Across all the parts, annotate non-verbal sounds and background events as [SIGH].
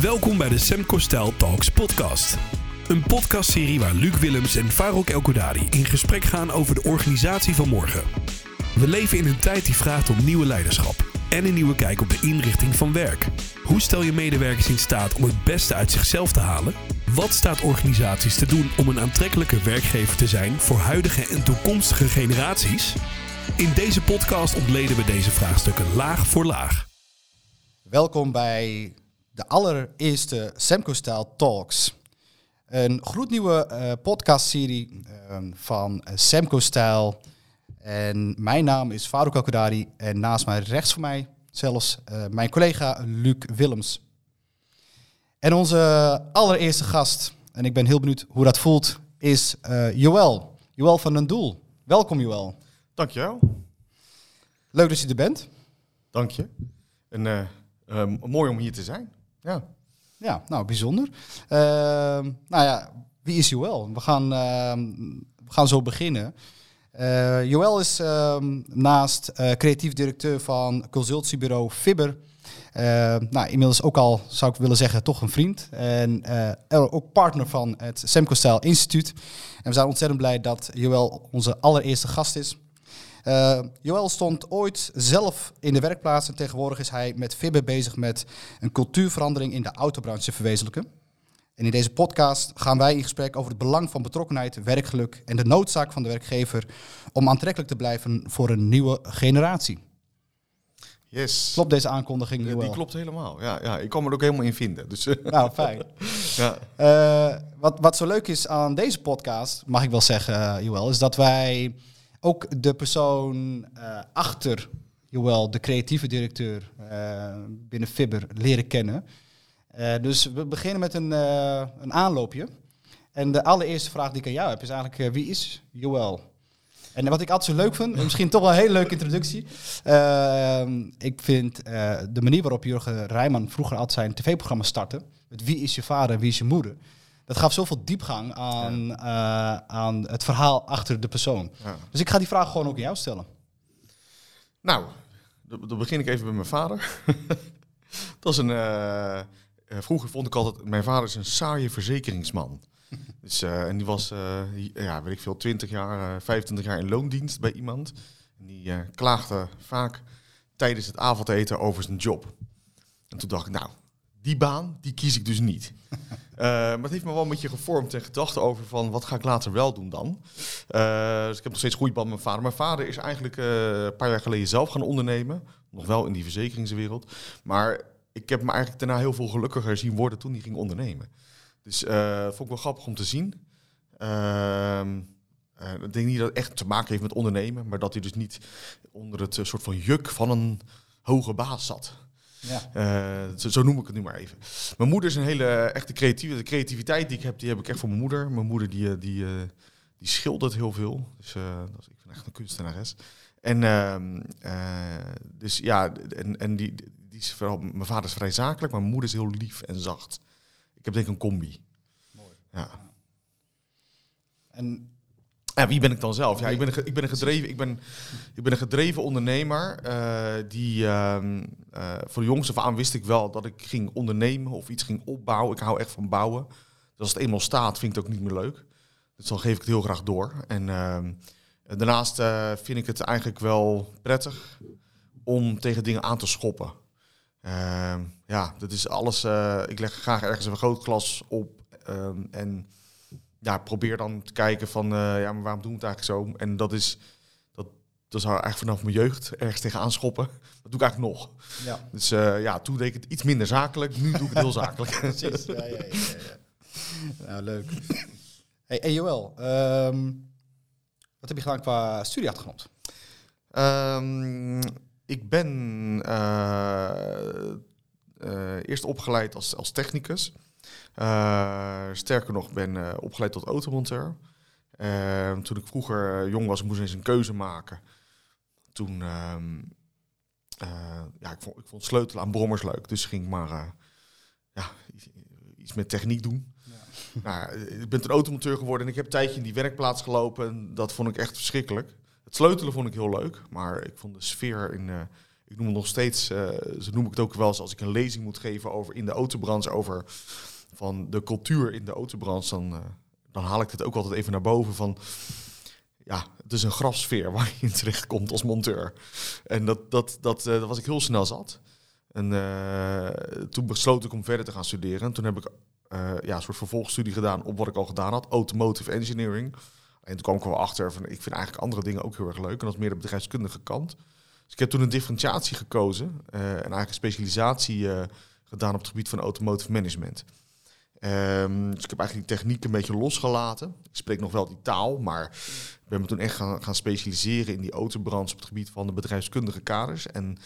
Welkom bij de Semco Style Talks podcast. Een podcastserie waar Luc Willems en Farouk Elkodari in gesprek gaan over de organisatie van morgen. We leven in een tijd die vraagt om nieuwe leiderschap en een nieuwe kijk op de inrichting van werk. Hoe stel je medewerkers in staat om het beste uit zichzelf te halen? Wat staat organisaties te doen om een aantrekkelijke werkgever te zijn voor huidige en toekomstige generaties? In deze podcast ontleden we deze vraagstukken laag voor laag. Welkom bij de allereerste Semco Style Talks. Een gloednieuwe uh, podcastserie uh, van uh, Semco Style. En mijn naam is Farouk Alkodari en naast mij, rechts van mij, zelfs uh, mijn collega Luc Willems. En onze allereerste gast, en ik ben heel benieuwd hoe dat voelt, is Joël. Joël van den Doel. Welkom Joël. Dankjewel. Leuk dat je er bent. Dank je. En uh, mooi om hier te zijn. Ja, ja nou bijzonder. nou ja, wie is Joël? We gaan, we gaan zo beginnen. Uh, Joël is uh, naast uh, creatief directeur van consultiebureau Fibber. nou, inmiddels ook al, zou ik willen zeggen, toch een vriend. En ook partner van het Semco Style Instituut. En we zijn ontzettend blij dat Joël onze allereerste gast is. Joël stond ooit zelf in de werkplaats en tegenwoordig is hij met Fibber bezig met een cultuurverandering in de autobranche verwezenlijken. En in deze podcast gaan wij in gesprek over het belang van betrokkenheid, werkgeluk en de noodzaak van de werkgever om aantrekkelijk te blijven voor een nieuwe generatie. Yes. Klopt deze aankondiging? Ja, die klopt helemaal. Ja, ja, ik kan me er ook helemaal in vinden. Dus, nou, fijn. [LAUGHS] ja. Uh, wat, wat zo leuk is aan deze podcast, mag ik wel zeggen, uh, Joël, is dat wij ook de persoon uh, achter Joël, de creatieve directeur binnen Fibber, leren kennen. Uh, dus we beginnen met een, een aanloopje. En de allereerste vraag die ik aan jou heb is eigenlijk, wie is Joël? En wat ik altijd zo leuk vind, misschien toch wel een hele leuke introductie. ik vind de manier waarop Jurgen Rijman vroeger altijd zijn tv-programma startte, met wie is je vader en wie is je moeder, dat gaf zoveel diepgang aan, ja. aan het verhaal achter de persoon. Ja. Dus ik ga die vraag gewoon ook aan jou stellen. Nou, dan begin ik even bij mijn vader. [LAUGHS] dat is een uh, vroeger vond ik altijd, mijn vader is een saaie verzekeringsman. [LAUGHS] dus, uh, en die was, ja, weet ik veel, 20 jaar, 25 jaar in loondienst bij iemand. En die klaagde vaak tijdens het avondeten over zijn job. En toen dacht ik, nou, die baan, die kies ik dus niet. [LAUGHS] maar het heeft me wel een beetje gevormd en gedachten over van, wat ga ik later wel doen dan? dus ik heb nog steeds goede band met mijn vader. Mijn vader is eigenlijk een paar jaar geleden zelf gaan ondernemen. Nog wel in die verzekeringswereld. Maar ik heb me eigenlijk daarna heel veel gelukkiger zien worden toen hij ging ondernemen. Dus vond ik wel grappig om te zien. Uh, ik denk niet dat het echt te maken heeft met ondernemen, maar dat hij dus niet onder het soort van juk van een hoge baas zat. Ja. Zo, zo, noem ik het nu maar even. Mijn moeder is een hele echte creatieve. De creativiteit die ik heb, die heb ik echt voor mijn moeder. Mijn moeder die, die, die schildert heel veel. Dus dat is, ik ben echt een kunstenares. En ehm, dus ja, en, en die, die is vooral, mijn vader is vrij zakelijk, maar mijn moeder is heel lief en zacht. Ik heb denk ik een combi. Mooi. Ja. En ja, wie ben ik dan zelf? Ja, ik ben een, ik ben een gedreven, ik ben, ik ben een gedreven ondernemer. Uh, die uh, uh, voor de jongste aan wist ik wel dat ik ging ondernemen of iets ging opbouwen. Ik hou echt van bouwen. Dus als het eenmaal staat, vind ik het ook niet meer leuk. Dus dan geef ik het heel graag door. En ehm, daarnaast eh, vind ik het eigenlijk wel prettig om tegen dingen aan te schoppen. Uh, ja, dat is alles. Ik leg graag ergens een vergrootglas op. Um, en ja, probeer dan te kijken van, uh, ja, maar waarom doen we het eigenlijk zo? En dat is, dat, dat zou eigenlijk vanaf mijn jeugd ergens tegenaan schoppen. [LAUGHS] Dat doe ik eigenlijk nog. Ja. Dus uh, ja, toen deed ik het iets minder zakelijk. Nu doe ik het heel [LAUGHS] zakelijk. Precies, ja, ja, ja, ja. Nou, leuk. Hey, hey Joël, um, wat heb je gedaan qua studieachtergrond? Um, ik ben uh, uh, eerst opgeleid als, als technicus. Uh, sterker nog, ben opgeleid tot automonteur. toen ik vroeger jong was, moest ik eens een keuze maken. Toen, ehm, ja, ik vond, ik vond sleutelen aan brommers leuk. Dus ging ik maar ja, iets met techniek doen. Ja. [LAUGHS] Nou, ik ben een automonteur geworden en ik heb een tijdje in die werkplaats gelopen. En dat vond ik echt verschrikkelijk. Het sleutelen vond ik heel leuk, maar ik vond de sfeer in, uh, ik noem het nog steeds, uh, zo noem ik het ook wel eens als ik een lezing moet geven over in de autobranche, over van de cultuur in de autobranche, dan, uh, dan haal ik het ook altijd even naar boven van, ja, het is een grafsfeer waar je in terecht komt als monteur. En dat, dat, dat, uh, dat was ik heel snel zat. En toen besloot ik om verder te gaan studeren. En toen heb ik ja, een soort vervolgstudie gedaan op wat ik al gedaan had, automotive engineering. En toen kwam ik wel achter van, ik vind eigenlijk andere dingen ook heel erg leuk. En dat is meer de bedrijfskundige kant. Dus ik heb toen een differentiatie gekozen en eigenlijk een specialisatie gedaan op het gebied van automotive management. Um, dus ik heb eigenlijk die techniek een beetje losgelaten. Ik spreek nog wel die taal, maar ik ben me toen echt gaan, gaan specialiseren in die autobranche op het gebied van de bedrijfskundige kaders. En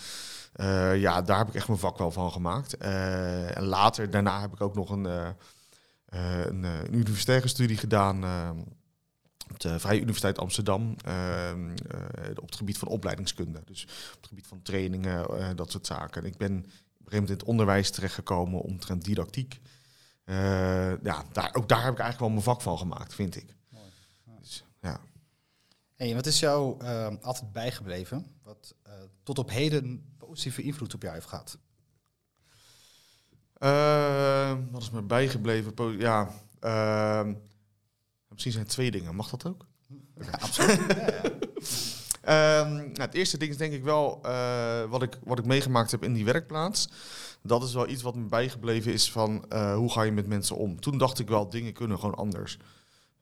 uh, ja, daar heb ik echt mijn vak wel van gemaakt. en later, daarna heb ik ook nog een, een, een universitaire studie gedaan ehm, de Vrije Universiteit Amsterdam ehm, eh, op het gebied van opleidingskunde. Dus op het gebied van trainingen, dat soort zaken. En ik ben op een gegeven moment in het onderwijs terechtgekomen omtrent didactiek. Uh, ja, daar, ook daar heb ik eigenlijk wel mijn vak van gemaakt, vind ik. Mooi. Dus, ja. Hey, wat is jou altijd bijgebleven, wat tot op heden positieve invloed op jou heeft gehad? wat is me bijgebleven? Ja, ehm, Misschien zijn het twee dingen. Mag dat ook? Ja, absoluut. [LAUGHS] Ehm, nou, het eerste ding is denk ik wel uh, wat, ik, wat ik meegemaakt heb in die werkplaats. Dat is wel iets wat me bijgebleven is van uh, hoe ga je met mensen om. Toen dacht ik wel, dingen kunnen gewoon anders.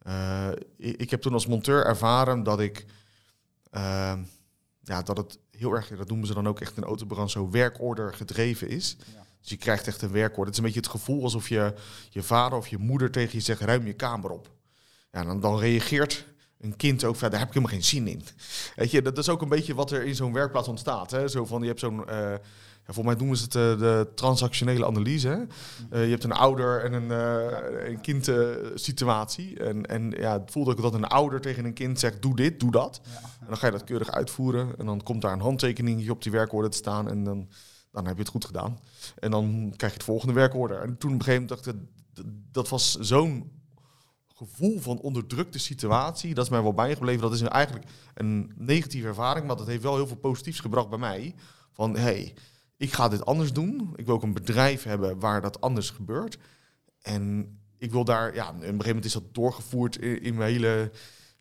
Uh, ik, ik, heb toen als monteur ervaren dat ik... Ehm, ja, dat het heel erg, dat noemen ze dan ook echt een autobrand, zo werkorder gedreven is. Ja. Dus je krijgt echt een werkorder. Het is een beetje het gevoel alsof je je vader of je moeder tegen je zegt, ruim je kamer op. Ja, dan, dan reageert een kind ook van, daar heb ik helemaal geen zin in. Weet je, dat is ook een beetje wat er in zo'n werkplaats ontstaat. Hè? Zo van, je hebt zo'n, uh, ja, volgens mij noemen ze het uh, de transactionele analyse. Hè? Uh, je hebt een ouder en een, een kind situatie. En, en ja, het voelt ook dat een ouder tegen een kind zegt, doe dit, doe dat. En dan ga je dat keurig uitvoeren. En dan komt daar een handtekening op die werkorde te staan. En dan, dan heb je het goed gedaan. En dan krijg je het volgende werkorder. En toen op een gegeven moment dacht ik, dat, dat was zo'n gevoel van onderdrukte situatie, dat is mij wel bijgebleven. Dat is eigenlijk een negatieve ervaring, maar dat heeft wel heel veel positiefs gebracht bij mij. Van hey, ik ga dit anders doen. Ik wil ook een bedrijf hebben waar dat anders gebeurt. En ik wil daar, ja, op een gegeven moment is dat doorgevoerd in, mijn hele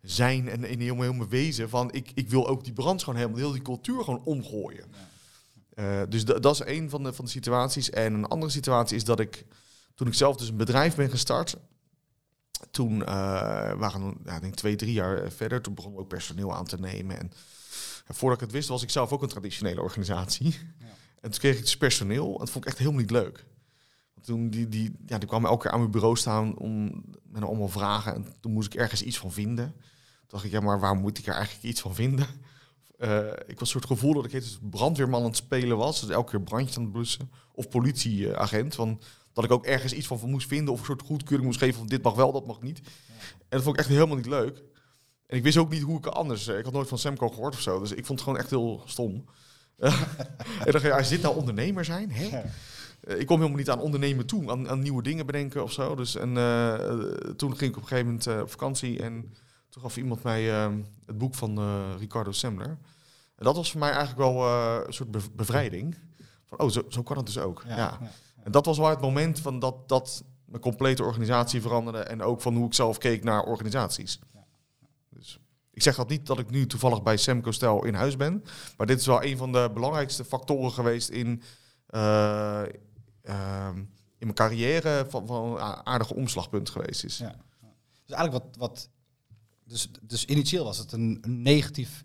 zijn en in heel, heel mijn wezen. Van ik, ik wil ook die brand gewoon helemaal, heel die cultuur gewoon omgooien. Uh, dus dat is een van de, van de situaties. En een andere situatie is dat ik, toen ik zelf dus een bedrijf ben gestart, toen uh, waren we, ja, denk twee, drie jaar eh, verder. Toen begonnen we ook personeel aan te nemen. En, en voordat ik het wist, was ik zelf ook een traditionele organisatie. Ja. En toen kreeg ik dus personeel. En dat vond ik echt helemaal niet leuk. Want toen die, die, ja, die kwam elke keer aan mijn bureau staan om met allemaal vragen. En toen moest ik ergens iets van vinden. Toen dacht ik, ja, maar waar moet ik er eigenlijk iets van vinden? Uh, [LAUGHS] ik was een soort gevoel dat ik dus brandweerman aan het spelen was. Dus elke keer brandjes aan het blussen. Of politieagent. Van dat ik ook ergens iets van moest vinden of een soort goedkeuring moest geven van dit mag wel, dat mag niet. En dat vond ik echt helemaal niet leuk. En ik wist ook niet hoe ik anders. Eh, ik had nooit van Semco gehoord of zo, dus ik vond het gewoon echt heel stom. [LAUGHS] en dan dacht je, als dit nou ondernemer zijn, hè? Eh, ik kom helemaal niet aan ondernemen toe, aan, aan nieuwe dingen bedenken of zo. Dus en uh, toen ging ik op een gegeven moment uh, op vakantie en toen gaf iemand mij uh, het boek van Ricardo Semler. En dat was voor mij eigenlijk wel een soort bevrijding. Van, oh, zo, zo kan het dus ook. ja. ja. En dat was wel het moment van dat, dat mijn complete organisatie veranderde. En ook van hoe ik zelf keek naar organisaties. Ik zeg dat niet dat ik nu toevallig bij Semco Stel in huis ben. Maar dit is wel een van de belangrijkste factoren geweest in, uh, in mijn carrière. Van, van een aardige omslagpunt geweest is. Ja. Dus eigenlijk wat. wat dus, dus initieel was het een, een negatief.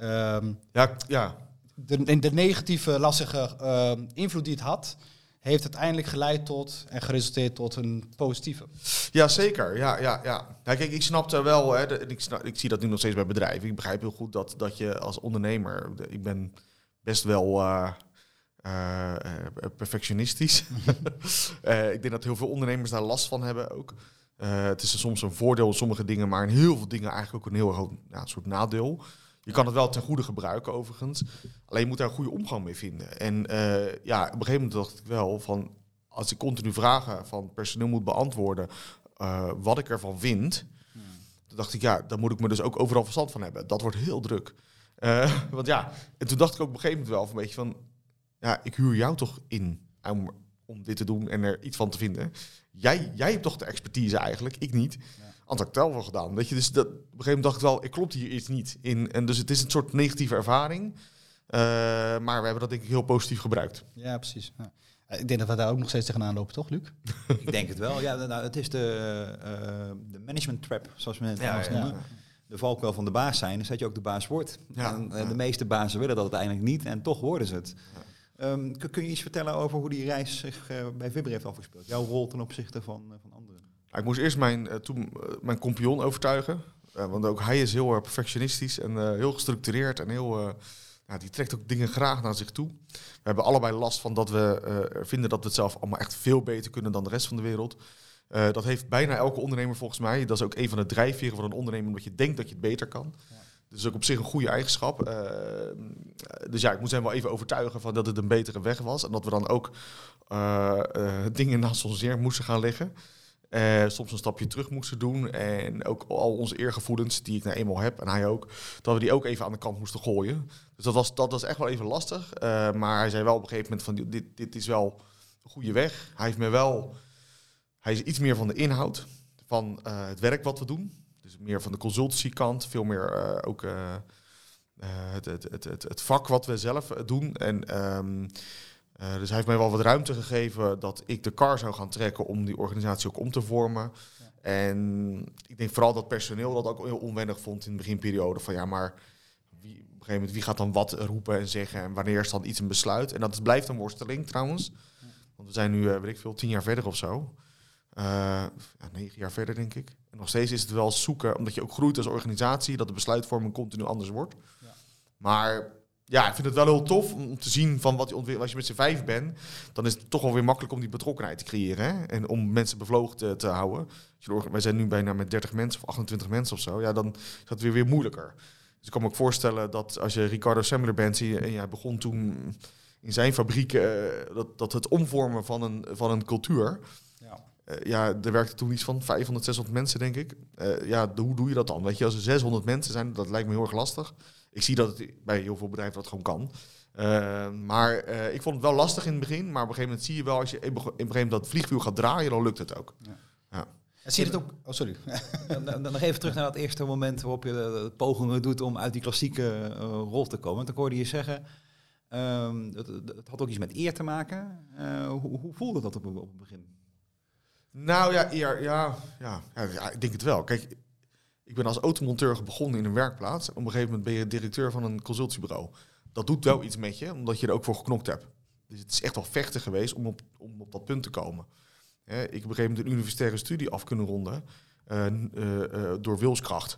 Um, ja, ja. De, de negatieve, lastige uh, invloed die het had heeft uiteindelijk geleid tot en geresulteerd tot een positieve. Ja, zeker. Ja, ja, ja. ja kijk, ik snapte wel, hè, ik, snap, ik zie dat nu nog steeds bij bedrijven. Ik begrijp heel goed dat, dat je als ondernemer, ik ben best wel uh, uh, perfectionistisch. uh, [LAUGHS] [LAUGHS] ik denk dat heel veel ondernemers daar last van hebben ook. het is soms een voordeel in sommige dingen, maar in heel veel dingen eigenlijk ook een heel groot ja, soort nadeel. Je kan het wel ten goede gebruiken overigens. Alleen je moet daar een goede omgang mee vinden. En uh, ja, op een gegeven moment dacht ik wel van... als ik continu vragen van personeel moet beantwoorden... Uh, wat ik ervan vind... Hmm. Dan dacht ik, ja, dan moet ik me dus ook overal verstand van hebben. Dat wordt heel druk. Eh, [LAUGHS] want ja, en toen dacht ik ook op een gegeven moment wel van een beetje van, ja, ik huur jou toch in om, om dit te doen en er iets van te vinden. Jij, jij hebt toch de expertise eigenlijk, ik niet. Anders het wel gedaan. Weet je, dus dat, op een gegeven moment dacht ik wel, ik klopt hier iets niet in. En dus het is een soort negatieve ervaring. Eh, maar we hebben dat denk ik heel positief gebruikt. Ja, precies. Ja. Ik denk dat we daar ook nog steeds tegenaan lopen, toch, Luc? [LAUGHS] Ik denk het wel. Ja, nou, het is de, uh, de management trap, zoals we het Ja, noemen. ja. De valkuil van de baas zijn, is dat je ook de baas wordt. Ja, en, eh, ja. De meeste bazen willen dat uiteindelijk niet en toch worden ze het. Ehm, kun, kun je iets vertellen over hoe die reis zich eh, bij Vibber heeft afgespeeld? Jouw rol ten opzichte van, eh, van anderen? Ik moest eerst mijn, eh, toen, eh, mijn compagnon overtuigen. Eh, want ook hij is heel perfectionistisch en heel gestructureerd en heel... die trekt ook dingen graag naar zich toe. We hebben allebei last van dat we vinden dat we het zelf allemaal echt veel beter kunnen dan de rest van de wereld. Dat heeft bijna elke ondernemer volgens mij. Dat is ook een van de drijfveren van een ondernemer, omdat je denkt dat je het beter kan. Dus ook op zich een goede eigenschap. Dus ja, ik moest hem wel even overtuigen van dat het een betere weg was. En dat we dan ook dingen naast ons neer moesten gaan leggen. Eh, soms een stapje terug moesten doen. En ook al onze eergevoelens, die ik nou eenmaal heb, en hij ook, dat we die ook even aan de kant moesten gooien. Dus dat was, dat was echt wel even lastig. Eh, maar hij zei wel op een gegeven moment van, dit, dit is wel een goede weg. Hij heeft me wel, hij is iets meer van de inhoud van eh, het werk wat we doen. Dus meer van de consultancykant, veel meer ook het, het, het, het, vak wat we zelf doen. En ehm, eh, dus hij heeft mij wel wat ruimte gegeven dat ik de kar zou gaan trekken om die organisatie ook om te vormen. En ik denk vooral dat personeel dat ook heel onwennig vond in de beginperiode. Van ja, maar wie, op een gegeven moment, wie gaat dan wat roepen en zeggen en wanneer is dan iets een besluit? En dat blijft een worsteling trouwens. Want we zijn nu, eh, weet ik veel, tien jaar verder of zo. Eh, ja, negen jaar verder, denk ik. En nog steeds is het wel zoeken, omdat je ook groeit als organisatie, dat de besluitvorming continu anders wordt. Maar ja, ik vind het wel heel tof om te zien van wat ontwikkeling. Als je met z'n vijf bent, dan is het toch wel weer makkelijk om die betrokkenheid te creëren. Hè? En om mensen bevlogen te, te houden. Je wij zijn nu bijna met 30 mensen of 28 mensen of zo. Ja, dan is dat weer, weer moeilijker. Dus ik kan me ook voorstellen dat als je Ricardo Semmler bent je- en jij begon toen in zijn fabriek, eh, dat, dat het omvormen van een, van een cultuur. Ja. Eh, ja, er werkte toen iets van 500, 600 mensen, denk ik. Eh, ja, de- hoe doe je dat dan? Weet je, als er 600 mensen zijn, dat lijkt me heel erg lastig. Ik zie dat het bij heel veel bedrijven dat gewoon kan. Eh, maar eh, ik vond het wel lastig in het begin. Maar op een gegeven moment zie je wel, als je op een gegeven moment dat vliegwiel gaat draaien, dan lukt het ook. En zie je het ook... Oh, sorry. Dan, dan dan nog even terug naar dat eerste moment waarop je de, de pogingen doet om uit die klassieke eh, rol te komen. Want ik hoorde je zeggen, ehm, het, had ook iets met eer te maken. Eh, hoe, hoe voelde dat op, op het begin? Nou ja, eer, ja, ja, ja, ja, ik denk het wel. Kijk, ik ben als automonteur begonnen in een werkplaats. Op een gegeven moment ben je directeur van een consultiebureau. Dat doet wel iets met je, omdat je er ook voor geknokt hebt. Dus het is echt wel vechten geweest om op, om op dat punt te komen. Ik heb op een gegeven moment een universitaire studie af kunnen ronden. eh, eh, eh, door wilskracht.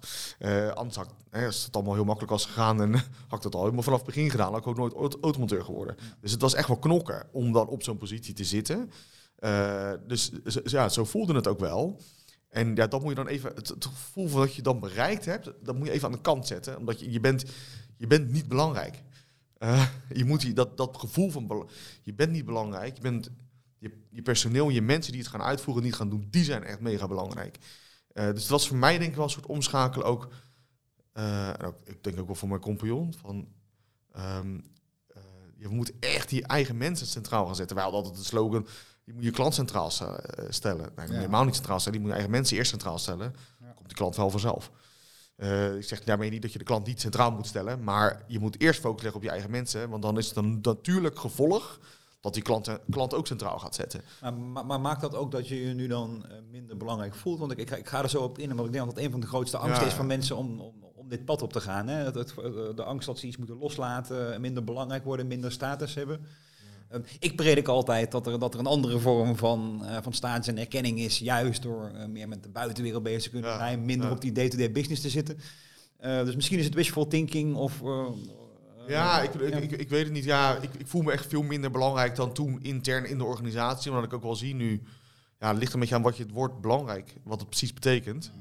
Anders had, het allemaal heel makkelijk was gegaan en [LAUGHS] had ik dat al helemaal vanaf het begin gedaan, had ik ook nooit auto- automonteur geworden. Dus het was echt wel knokken om dan op zo'n positie te zitten. Dus ja, zo voelde het ook wel. En ja, dat moet je dan even, het, gevoel van dat je dan bereikt hebt, dat moet je even aan de kant zetten. Omdat je, je, bent, je bent niet belangrijk. Eh, [LAUGHS] je moet die, dat, dat gevoel van, je bent niet belangrijk. Je, bent, je, personeel, je mensen die het gaan uitvoeren, niet gaan doen, die zijn echt mega belangrijk. Eh, dus dat was voor mij denk ik wel een soort omschakelen ook. eh, ook, ik denk ook wel voor mijn compagnon. Van, ehm, eh, je moet echt je eigen mensen centraal gaan zetten. Wij hadden altijd de slogan, je moet je klant centraal eh, stellen. Nee, Ja. helemaal niet centraal stellen. Je moet je eigen mensen eerst centraal stellen. Dan komt die klant wel vanzelf. Eh, ik zeg daarmee niet dat je de klant niet centraal moet stellen. Maar je moet eerst focus leggen op je eigen mensen. Want dan is het een natuurlijk gevolg dat die klant, klant ook centraal gaat zetten. Maar, maar, maar maakt dat ook dat je je nu dan eh, minder belangrijk voelt? Want ik, ik, ga- ik ga er zo op in, want ik denk dat dat een van de grootste angsten Ja, is van mensen om, om, om dit pad op te gaan. Hè? De angst dat ze iets moeten loslaten, minder belangrijk worden, minder status hebben. Eh, ik predik altijd dat er, dat er een andere vorm van, eh, van status en erkenning is, juist door eh, meer met de buitenwereld bezig te kunnen Ja, zijn, minder ja. op die day-to-day business te zitten. Eh, dus misschien is het wishful thinking of... Ja, ik, ik, ik, ik weet het niet. Ja, ik, ik voel me echt veel minder belangrijk dan toen intern in de organisatie. Omdat ik ook wel zie nu, ja, het ligt een beetje aan wat je het woord belangrijk, wat het precies betekent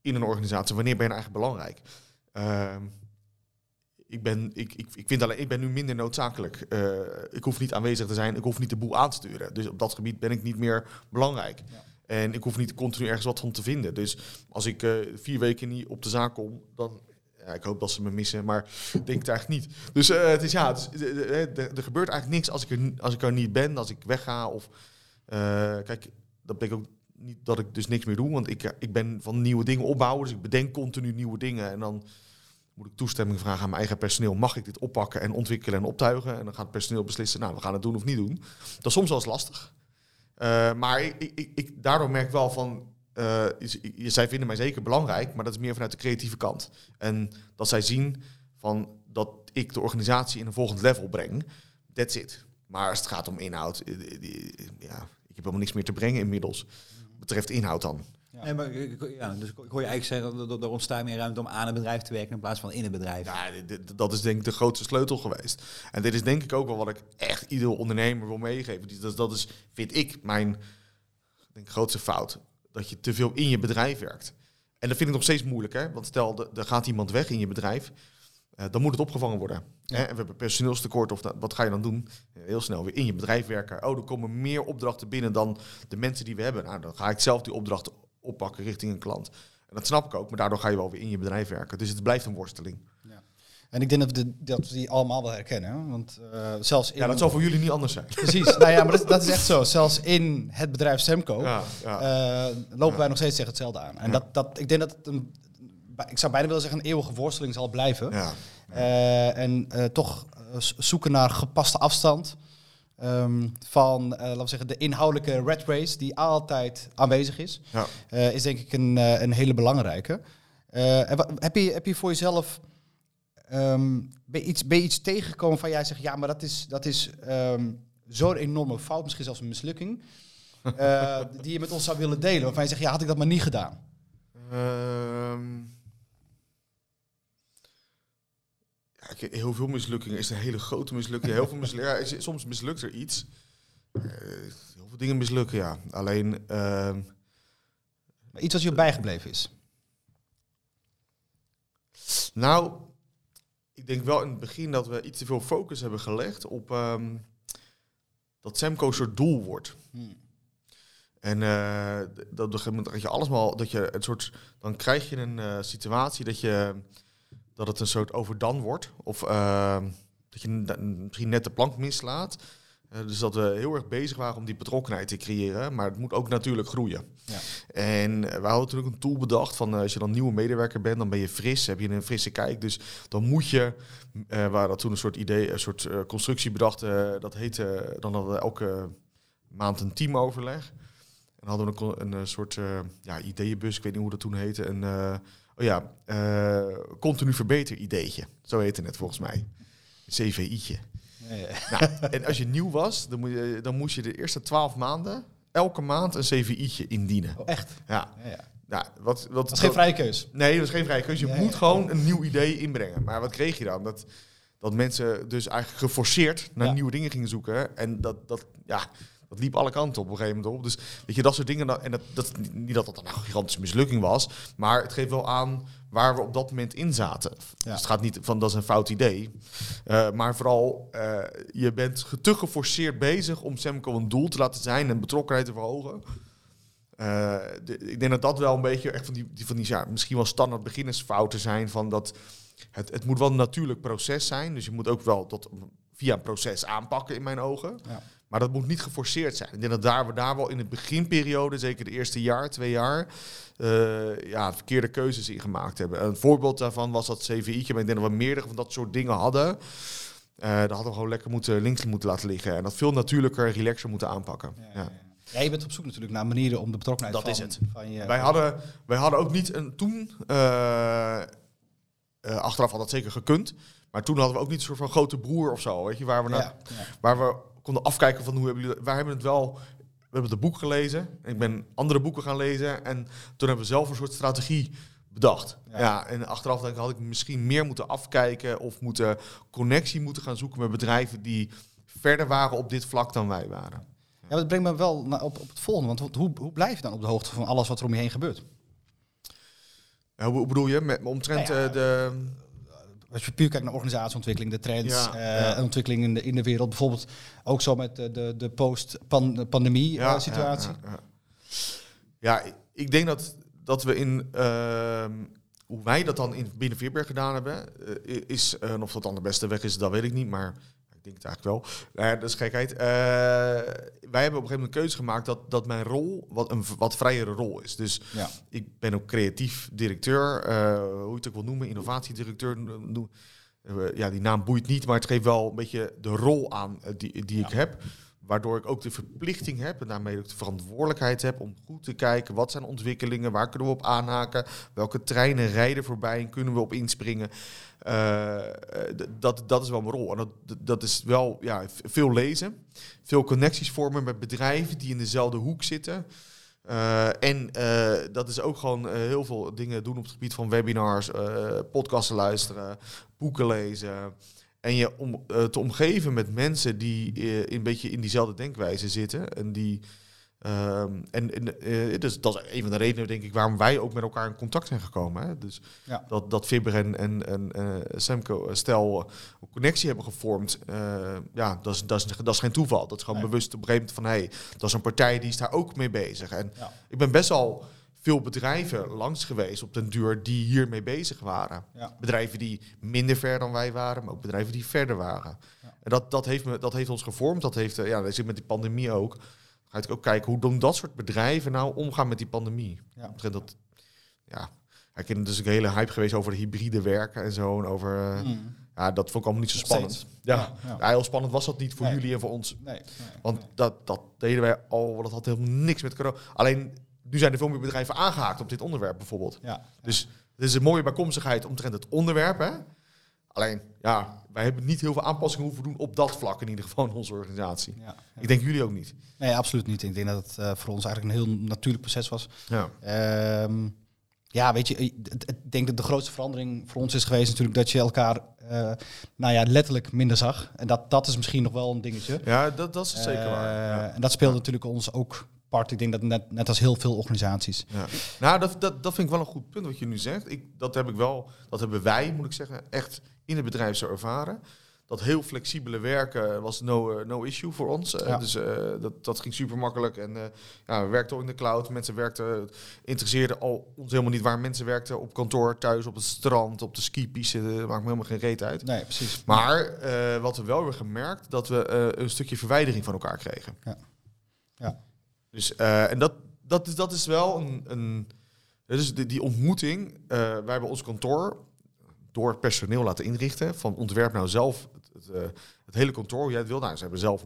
in een organisatie. Wanneer ben je nou eigenlijk belangrijk? Ik, ben, ik, ik, ik, vind alleen, ik ben nu minder noodzakelijk. Eh, ik hoef niet aanwezig te zijn, ik hoef niet de boel aan te sturen. Dus op dat gebied ben ik niet meer belangrijk. Ja. En ik hoef niet continu ergens wat van te vinden. Dus als ik eh, vier weken niet op de zaak kom, dan ja, ik hoop dat ze me missen, maar ik denk het eigenlijk niet. Dus eh, het is ja, het is- er, gebeurt eigenlijk niks als ik, er, als ik er niet ben, als ik wegga. Of, kijk, dat betekent ook niet dat ik dus niks meer doe, want ik, ik ben van nieuwe dingen opbouwen. Dus ik bedenk continu nieuwe dingen. En dan moet ik toestemming vragen aan mijn eigen personeel. Mag ik dit oppakken en ontwikkelen en optuigen? En dan gaat het personeel beslissen, nou, we gaan het doen of niet doen. Dat is soms wel eens lastig. Eh, maar ik, ik, ik, daardoor merk wel van, eh, je- zij vinden mij zeker belangrijk, maar dat is meer vanuit de creatieve kant. En dat zij zien van dat ik de organisatie in een volgend level breng. That's it. Maar als het gaat om inhoud, eh, ja, ik heb helemaal niks meer te brengen inmiddels. Betreft inhoud dan. Ja. Nee, maar ja, dus ik hoor je eigenlijk zeggen dat er ontstaat meer ruimte om aan een bedrijf te werken in plaats van in een bedrijf. Ja, dit- dat is denk ik de grootste sleutel geweest. En dit is denk ik ook wel wat ik echt iedere ondernemer wil meegeven. Die- Dat, dat is, vind ik, mijn denk, grootste fout. Dat je te veel in je bedrijf werkt. En dat vind ik nog steeds moeilijk, hè? Want stel, er er gaat iemand weg in je bedrijf. eh, dan moet het opgevangen worden. Ja. Hè? En we hebben personeelstekort, of dat- wat ga je dan doen? Heel snel weer in je bedrijf werken. Oh, er komen meer opdrachten binnen dan de mensen die we hebben. Nou, dan ga ik zelf die opdrachten oppakken richting een klant. En dat snap ik ook, maar daardoor ga je wel weer in je bedrijf werken. Dus het blijft een worsteling. En ik denk dat we, de- dat we die allemaal wel herkennen. Want eh, zelfs in... Ja, dat zal voor jullie niet anders zijn. Precies. nou ja, maar dat, dat is echt zo. Zelfs in het bedrijf Semco Ja, ja. eh, lopen wij nog steeds tegen hetzelfde aan. En Ja. dat, dat, ik denk dat het een, ik zou bijna willen zeggen, een eeuwige worsteling zal blijven. ja. Eh, en toch zoeken naar gepaste afstand ehm, van, eh, laten we zeggen, de inhoudelijke red race die altijd aanwezig is, Ja. eh, is denk ik een, eh, een hele belangrijke. Heb, je, heb je voor jezelf ehm, ben, je iets, ben je iets tegengekomen van jij zegt, ja, maar dat is, dat is ehm, zo'n enorme fout, misschien zelfs een mislukking, [LAUGHS] die je met ons zou willen delen, waarvan je zegt, ja, had ik dat maar niet gedaan. Ja, heel veel mislukkingen is een hele grote mislukking. Heel veel mislu- [LAUGHS] ja, is- soms mislukt er iets. Eh, heel veel dingen mislukken, ja. Alleen, ehm, Maar iets wat je bijgebleven is. nou, ik denk wel in het begin dat we iets te veel focus hebben gelegd op ehm, dat Semco soort doel wordt. Hmm. En eh, dat, op een gegeven moment dat je alles maar dat je een soort dan krijg je een eh, situatie dat je dat het een soort overdan wordt of eh, dat je misschien net de plank mislaat. Eh, dus dat we heel erg bezig waren om die betrokkenheid te creëren, maar het moet ook natuurlijk groeien. Ja. En eh, we hadden ook een tool bedacht van eh, als je dan nieuwe medewerker bent, dan ben je fris, heb je een frisse kijk. Dus dan moet je, we hadden toen een soort idee, een soort constructie bedacht, dat heette, dan hadden we elke maand een teamoverleg. En hadden we een, een, soort ja, ideeënbus, ik weet niet hoe dat toen heette. Een, oh ja, eh, continu verbeter ideetje. Zo heette het volgens mij. CVI'tje. Nou, en als je nieuw was, dan, moet je, dan moest je de eerste twaalf maanden elke maand een CVI'tje indienen. Oh, echt? Ja, Ja, nou, wat, wat, Dat is geen vrije keus. Nee, dat is geen vrije keuze. Je moet gewoon een nieuw idee inbrengen. Maar wat kreeg je dan? Dat, dat mensen dus eigenlijk geforceerd naar nieuwe dingen gingen zoeken. En dat, dat, ja, dat liep alle kanten op een gegeven moment op. Dus weet je, dat soort dingen. dan- En dat, dat, niet dat dat een gigantische mislukking was. Maar het geeft wel aan waar we op dat moment in zaten. Dus het gaat niet van dat is een fout idee. Eh, maar vooral, eh, je bent te geforceerd bezig om Semco een doel te laten zijn en betrokkenheid te verhogen. Eh, de- ik denk dat dat wel een beetje echt van die, die, van die ja, misschien wel standaard beginnersfouten zijn. Van dat het, het moet wel een natuurlijk proces zijn. Dus je moet ook wel dat via een proces aanpakken in mijn ogen. Ja. Maar dat moet niet geforceerd zijn. Ik denk dat daar, we daar wel in de beginperiode, zeker de eerste jaar, twee jaar, eh, ja, verkeerde keuzes in gemaakt hebben. Een voorbeeld daarvan was dat CVI'tje, maar ik denk dat we meerdere van dat soort dingen hadden. Eh daar hadden we gewoon lekker moeten, links moeten laten liggen. En dat veel natuurlijker, relaxer moeten aanpakken. Ja, Ja. ja. Ja, je bent op zoek natuurlijk naar manieren om de betrokkenheid Dat van, is het. van je... Wij, hadden, wij hadden ook niet een toen. eh, achteraf had dat zeker gekund. Maar toen hadden we ook niet een soort van grote broer of zo. Weet je, waar we, naar, ja, ja. waar we konden afkijken van hoe hebben jullie. Wij hebben het wel. We hebben het boek gelezen. En ik ben andere boeken gaan lezen. En toen hebben we zelf een soort strategie bedacht. Ja. Ja, en achteraf denk ik, had ik misschien meer moeten afkijken. Of moeten connectie moeten gaan zoeken met bedrijven die verder waren op dit vlak dan wij waren. Ja, dat brengt me wel op, op het volgende. Want hoe, hoe blijf je dan op de hoogte van alles wat er om je heen gebeurt? Hoe bedoel je? Met omtrent Nou ja, eh, de. Als je puur kijkt naar organisatieontwikkeling, de trends, Ja, eh, ontwikkeling in de, in de wereld. Bijvoorbeeld ook zo met de, de, de post-pandemie eh, situatie. Ja, ja, ja. Ja, ik- denk dat, dat we in, ehm, hoe wij dat dan in binnen Veerberg gedaan hebben, eh, is, of dat dan de beste weg is, dat weet ik niet, maar ik denk het eigenlijk wel. Nou ja, dat is gekheid. Eh, wij hebben op een gegeven moment een keuze gemaakt dat, dat mijn rol wat een wat vrijere rol is. Dus Ja. ik ben ook creatief directeur, eh, hoe je het ook wil noemen, innovatiedirecteur. no- no- eh, ja, die naam boeit niet, maar het geeft wel een beetje de rol aan eh, die, die ik heb. Waardoor ik ook de verplichting heb en daarmee ook de verantwoordelijkheid heb om goed te kijken wat zijn ontwikkelingen, waar kunnen we op aanhaken, welke treinen rijden voorbij en kunnen we op inspringen. Eh, eh, dat, dat is wel mijn rol. En dat, dat- is wel ja, veel lezen, veel connecties vormen met bedrijven die in dezelfde hoek zitten. Eh, en dat is ook gewoon heel veel dingen doen op het gebied van webinars, podcasten luisteren, boeken lezen. En je om, eh, te omgeven met mensen die eh, een beetje in diezelfde denkwijze zitten. En die. ehm, en en eh, dus dat is een van de redenen, denk ik, waarom wij ook met elkaar in contact zijn gekomen. Hè? Dus Ja. dat, dat Fibber en, en, en eh, Semco eh, stel eh, een connectie hebben gevormd. eh, ja, dat is, dat, is, dat is geen toeval. Dat is gewoon Nee. bewust op een gegeven moment van... hé, hey, dat is een partij die is daar ook mee bezig. En Ja. ik ben best al veel bedrijven langs geweest op den duur die hiermee bezig waren. Ja. Bedrijven die minder ver dan wij waren, maar ook bedrijven die verder waren. Ja. En dat, dat, heeft me, dat heeft ons gevormd. Dat heeft, eh, ja, dat zit met die pandemie ook. Ga ik ook kijken, hoe doen dat soort bedrijven nou omgaan met die pandemie? Ja. Dat, ja, ik heb dus een hele hype geweest over de hybride werken en zo. En over, eh, Mm. ja, dat vond ik allemaal niet zo Nog spannend. steeds. Ja. Ja, Ja, ja. heel spannend was dat niet voor Nee. jullie en voor ons. Nee, nee, Want dat, dat deden wij al, dat had helemaal niks met corona. Alleen, nu zijn veel meer bedrijven aangehaakt op dit onderwerp bijvoorbeeld. Ja. Dus het is een mooie bijkomstigheid omtrent het onderwerp. Hè? Alleen, ja, wij hebben niet heel veel aanpassingen hoeven doen op dat vlak in ieder geval in onze organisatie. Ja. Ik denk jullie ook niet. Nee, absoluut niet. Ik denk dat het eh, voor ons eigenlijk een heel natuurlijk proces was. Ja. Ehm, ja, weet je, ik denk dat de grootste verandering voor ons is geweest natuurlijk dat je elkaar, eh, nou ja, letterlijk minder zag. En dat, dat is misschien nog wel een dingetje. Ja, dat, dat is zeker Eh, waar. Ja. En dat speelde natuurlijk ons ook Ik denk dat net, net als heel veel organisaties. Ja. Nou, dat, dat, dat vind ik wel een goed punt wat je nu zegt. Ik, dat heb ik wel, dat hebben wij, moet ik zeggen, echt in het bedrijf zo ervaren. Dat heel flexibele werken was no, eh, no issue voor ons. Eh, Ja. Dus eh, dat, dat ging super makkelijk. En eh, ja, we werkten ook in de cloud. Mensen werkten, interesseerden al ons helemaal niet waar mensen werkten. Op kantoor, thuis, op het strand, op de skipiste. Dat maakt me helemaal geen reet uit. Nee, precies. Maar wat we wel hebben gemerkt, dat we een stukje verwijdering van elkaar kregen. Ja. Ja. Dus, eh, en dat, dat, is, dat is wel een... een dus die, die ontmoeting, eh, wij hebben ons kantoor door het personeel laten inrichten. Van ontwerp nou zelf het, het, eh, hele kantoor, hoe jij het wil. Nou, ze hebben zelf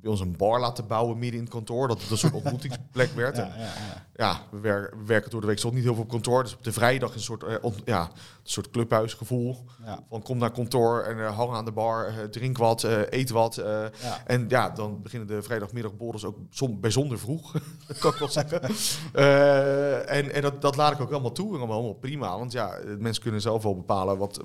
bij ons een bar laten bouwen midden in het kantoor. Dat het een soort [LAUGHS] ontmoetingsplek werd. Ja, ja, ja. ja, we, wer- we werken door de week zo niet heel veel op kantoor. Dus op de vrijdag een soort, eh, ja, een soort clubhuisgevoel. Van kom naar kantoor en eh, hang aan de bar, eh, drink wat, eet wat. En ja, dan beginnen de vrijdagmiddagborrels ook som, bijzonder vroeg, [LAUGHS] kan ik wel zeggen. [LAUGHS] En en dat, dat laat ik ook allemaal toe en allemaal, allemaal prima. Want ja, mensen kunnen zelf wel bepalen wat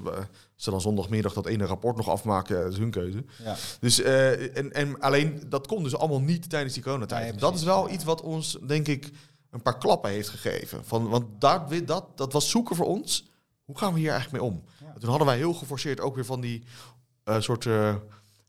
ze dan zondagmiddag dat ene rapport nog afmaken. Dat is hun keuze. Ja. Dus, en, en alleen dat kon dus allemaal niet tijdens die coronatijd. Nee, dat is wel iets wat ons, denk ik, een paar klappen heeft gegeven. Van, want daar, dat, dat was zoeken voor ons. Hoe gaan we hier eigenlijk mee om? Ja. Toen hadden wij heel geforceerd ook weer van die eh, soort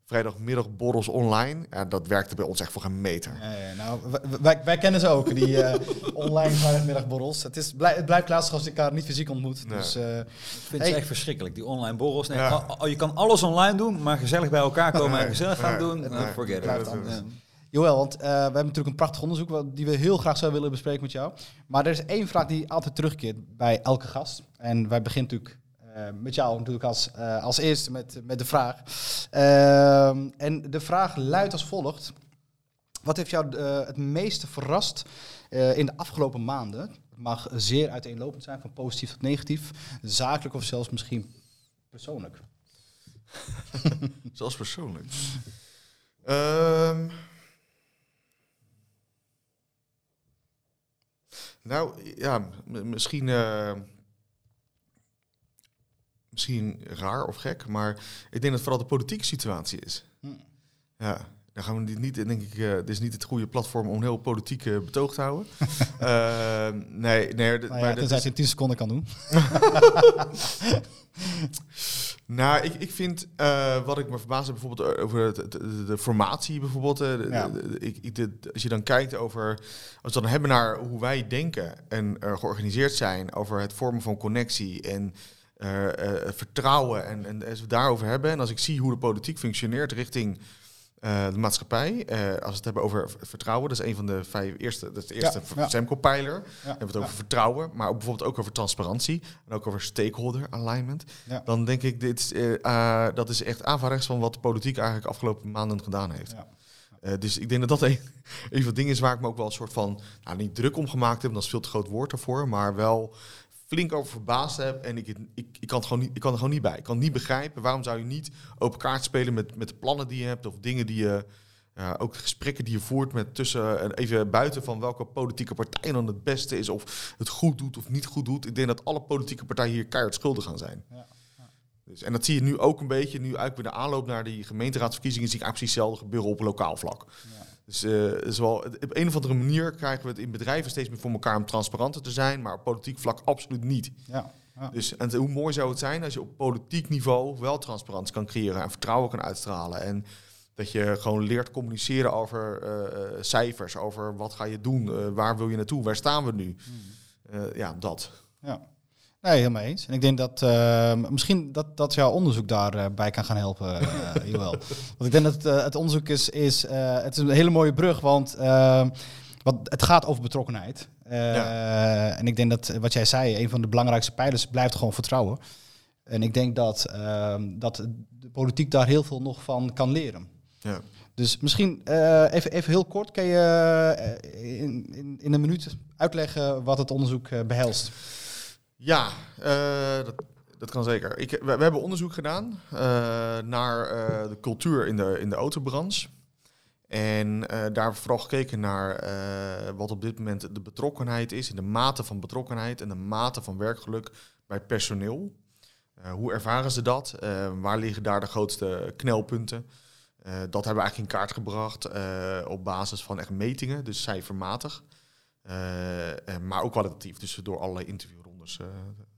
eh vrijdagmiddagborrels online. Ja, dat werkte bij ons echt voor een meter. Ja, ja, nou, wij, wij kennen ze ook, die eh, [LAUGHS] online vrijdagmiddagborrels. Het, is, blij, het blijft lastig als je elkaar niet fysiek ontmoet. Nee. Dus, eh, Ik vind Hey. het echt verschrikkelijk, die online borrels. Nee, Ja. al- al- je kan alles online doen, maar gezellig bij elkaar komen en gezellig gaan nee, doen, nee, forget nee, it. Joël, want eh, we hebben natuurlijk een prachtig onderzoek wat, die we heel graag zouden willen bespreken met jou. Maar er is één vraag die altijd terugkeert bij elke gast. En wij beginnen natuurlijk met jou natuurlijk als, eh, als eerste met, met de vraag. Ehm, en de vraag luidt als volgt. Wat heeft jou eh, het meeste verrast eh, in de afgelopen maanden? Het mag zeer uiteenlopend zijn, van positief tot negatief. Zakelijk of zelfs misschien persoonlijk. [LAUGHS] Zelfs persoonlijk. Ehm. nou, ja, misschien, eh, misschien raar of gek, maar ik denk dat het vooral de politieke situatie is. Hm. Ja, dan gaan we dit niet, denk ik, uh, dit is niet het goede platform om heel politiek uh, betoog te houden. uh, [LAUGHS] nee, nee. Nou ja, tenzij het in 10 seconden kan doen. [LAUGHS] nou, ik, ik vind wat ik me verbaas heb bijvoorbeeld over de, de, de formatie bijvoorbeeld. Ja. de, ik, als je dan kijkt over, als we dan hebben naar hoe wij denken en georganiseerd zijn over het vormen van connectie en vertrouwen en, en als we daarover hebben en als ik zie hoe de politiek functioneert richting uh, de maatschappij. Als we het hebben over vertrouwen, dat is een van de vijf eerste, dat is de eerste ja, Semco-pijler. Ja, hebben we het over vertrouwen, maar ook bijvoorbeeld ook over transparantie en ook over stakeholder alignment. Dan denk ik, dit, uh, dat is echt averechts van wat de politiek eigenlijk afgelopen maanden gedaan heeft. dus ik denk dat dat [LAUGHS] een, een van de dingen is waar ik me ook wel een soort van, nou niet druk om gemaakt heb, dat is veel te groot woord ervoor, maar wel flink over verbaasd heb. En ik, ik, ik, kan het gewoon niet, ik kan er gewoon niet bij. Ik kan niet begrijpen waarom zou je niet open kaart spelen met, met de plannen die je hebt of dingen die je. Uh, ook gesprekken die je voert met tussen en even buiten van welke politieke partij dan het beste is, of het goed doet of niet goed doet. Ik denk dat alle politieke partijen hier keihard schuldig gaan zijn. Ja. Dus, en dat zie je nu ook een beetje, nu eigenlijk bij de aanloop naar die gemeenteraadsverkiezingen, zie ik eigenlijk precies hetzelfde gebeuren op lokaal vlak. Ja. Dus uh, op een of andere manier krijgen we het in bedrijven steeds meer voor elkaar om transparanter te zijn, maar op politiek vlak absoluut niet. Ja, ja. Dus en hoe mooi zou het zijn als je op politiek niveau wel transparantie kan creëren en vertrouwen kan uitstralen. En dat je gewoon leert communiceren over uh, cijfers, over wat ga je doen, waar wil je naartoe, waar staan we nu. Hmm. ja, dat. Ja. Nee, helemaal eens. En ik denk dat uh, misschien dat, dat jouw onderzoek daarbij bij kan gaan helpen, uh, [LAUGHS] Joël. want ik denk dat het, uh, het onderzoek is, is het is een hele mooie brug, want ehm, wat, het gaat over betrokkenheid. Ja. En ik denk dat wat jij zei, een van de belangrijkste pijlers blijft gewoon vertrouwen. En ik denk dat, ehm, dat de politiek daar heel veel nog van kan leren. Ja. Dus misschien even, even heel kort, kan je in, in, in een minuut uitleggen wat het onderzoek behelst? Ja, uh, dat, dat kan zeker. Ik, we, hebben onderzoek gedaan uh, naar uh, de cultuur in de, in de autobranche. En daar vooral gekeken naar wat op dit moment de betrokkenheid is, in de mate van betrokkenheid en de mate van werkgeluk bij personeel. hoe ervaren ze dat? waar liggen daar de grootste knelpunten? dat hebben we eigenlijk in kaart gebracht op basis van echt metingen, dus cijfermatig. maar ook kwalitatief, dus door allerlei interviews uh,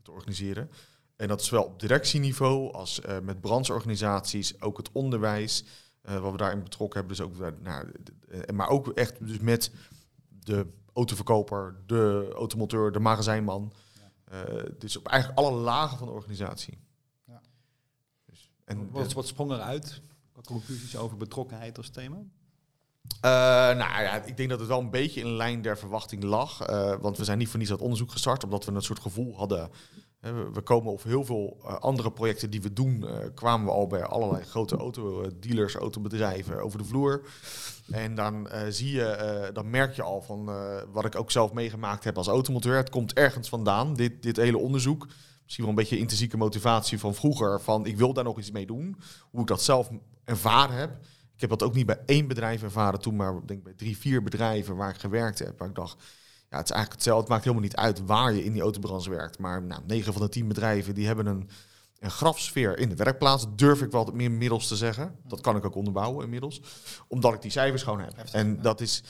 te organiseren. En dat is wel op directieniveau, als uh, met brancheorganisaties, ook het onderwijs, uh, wat we daarin betrokken hebben. Dus ook, nou, maar ook echt dus met de autoverkoper, de automonteur, de magazijnman. Ja. dus op eigenlijk alle lagen van de organisatie. Ja. Dus, en wat, wat sprong eruit? Wat conclusies over betrokkenheid als thema? Uh, nou ja, ik denk dat het wel een beetje in lijn der verwachting lag. Uh, want we zijn niet voor niets dat onderzoek gestart, omdat we een soort gevoel hadden. we komen op heel veel andere projecten die we doen, kwamen we al bij allerlei grote autodealers, autobedrijven over de vloer. En dan zie je, dan merk je al van wat ik ook zelf meegemaakt heb als automonteur. Het komt ergens vandaan, dit, dit hele onderzoek. Misschien wel een beetje intrinsieke motivatie van vroeger, van ik wil daar nog iets mee doen. Hoe ik dat zelf ervaren heb. Ik heb dat ook niet bij één bedrijf ervaren toen, maar denk bij drie, vier bedrijven waar ik gewerkt heb. Waar ik dacht, ja, het is eigenlijk hetzelfde. Het maakt helemaal niet uit waar je in die autobranche werkt. Maar nou, 9 van de 10 bedrijven die hebben een, een grafsfeer in de werkplaats. Durf ik wel meer middels te zeggen. Dat kan ik ook onderbouwen inmiddels. Omdat ik die cijfers gewoon heb. En dat is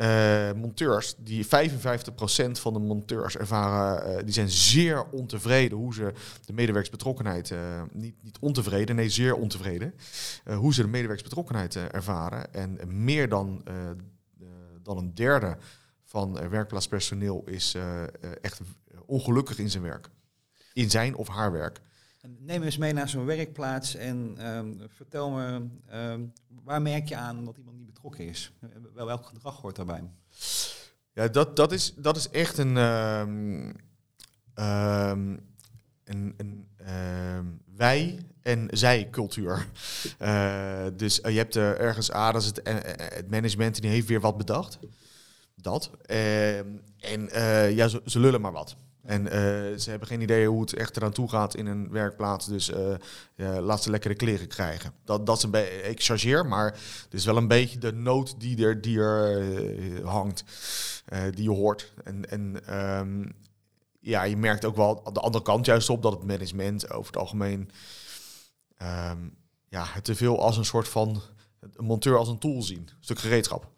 uh, monteurs, die 55% van de monteurs ervaren, uh, die zijn zeer ontevreden hoe ze de medewerksbetrokkenheid, uh, niet, niet ontevreden, nee zeer ontevreden, hoe ze de medewerksbetrokkenheid ervaren. En meer dan, dan een derde van werkplaatspersoneel is echt ongelukkig in zijn werk. In zijn of haar werk. Neem eens mee naar zo'n werkplaats en um, vertel me, um, waar merk je aan dat iemand niet betrokken is? Wel, welk gedrag hoort daarbij? Ja, dat, dat, is, dat is echt een, um, een, een wij- en zij-cultuur. Uh, [LAUGHS] dus uh, je hebt er ergens, is het, uh, het management, die heeft weer wat bedacht. Dat. en ja, ze lullen maar wat. En uh, ze hebben geen idee hoe het echt eraan toe gaat in een werkplaats. Dus uh, ja, laat ze lekkere kleren krijgen. Dat, dat is een beetje, ik chargeer, maar het is wel een beetje de nood die er, die er uh, hangt, die je hoort. En, en um, ja, je merkt ook wel aan de andere kant juist op dat het management over het algemeen um, ja, het te veel als een soort van een monteur als een tool zien. Een stuk gereedschap.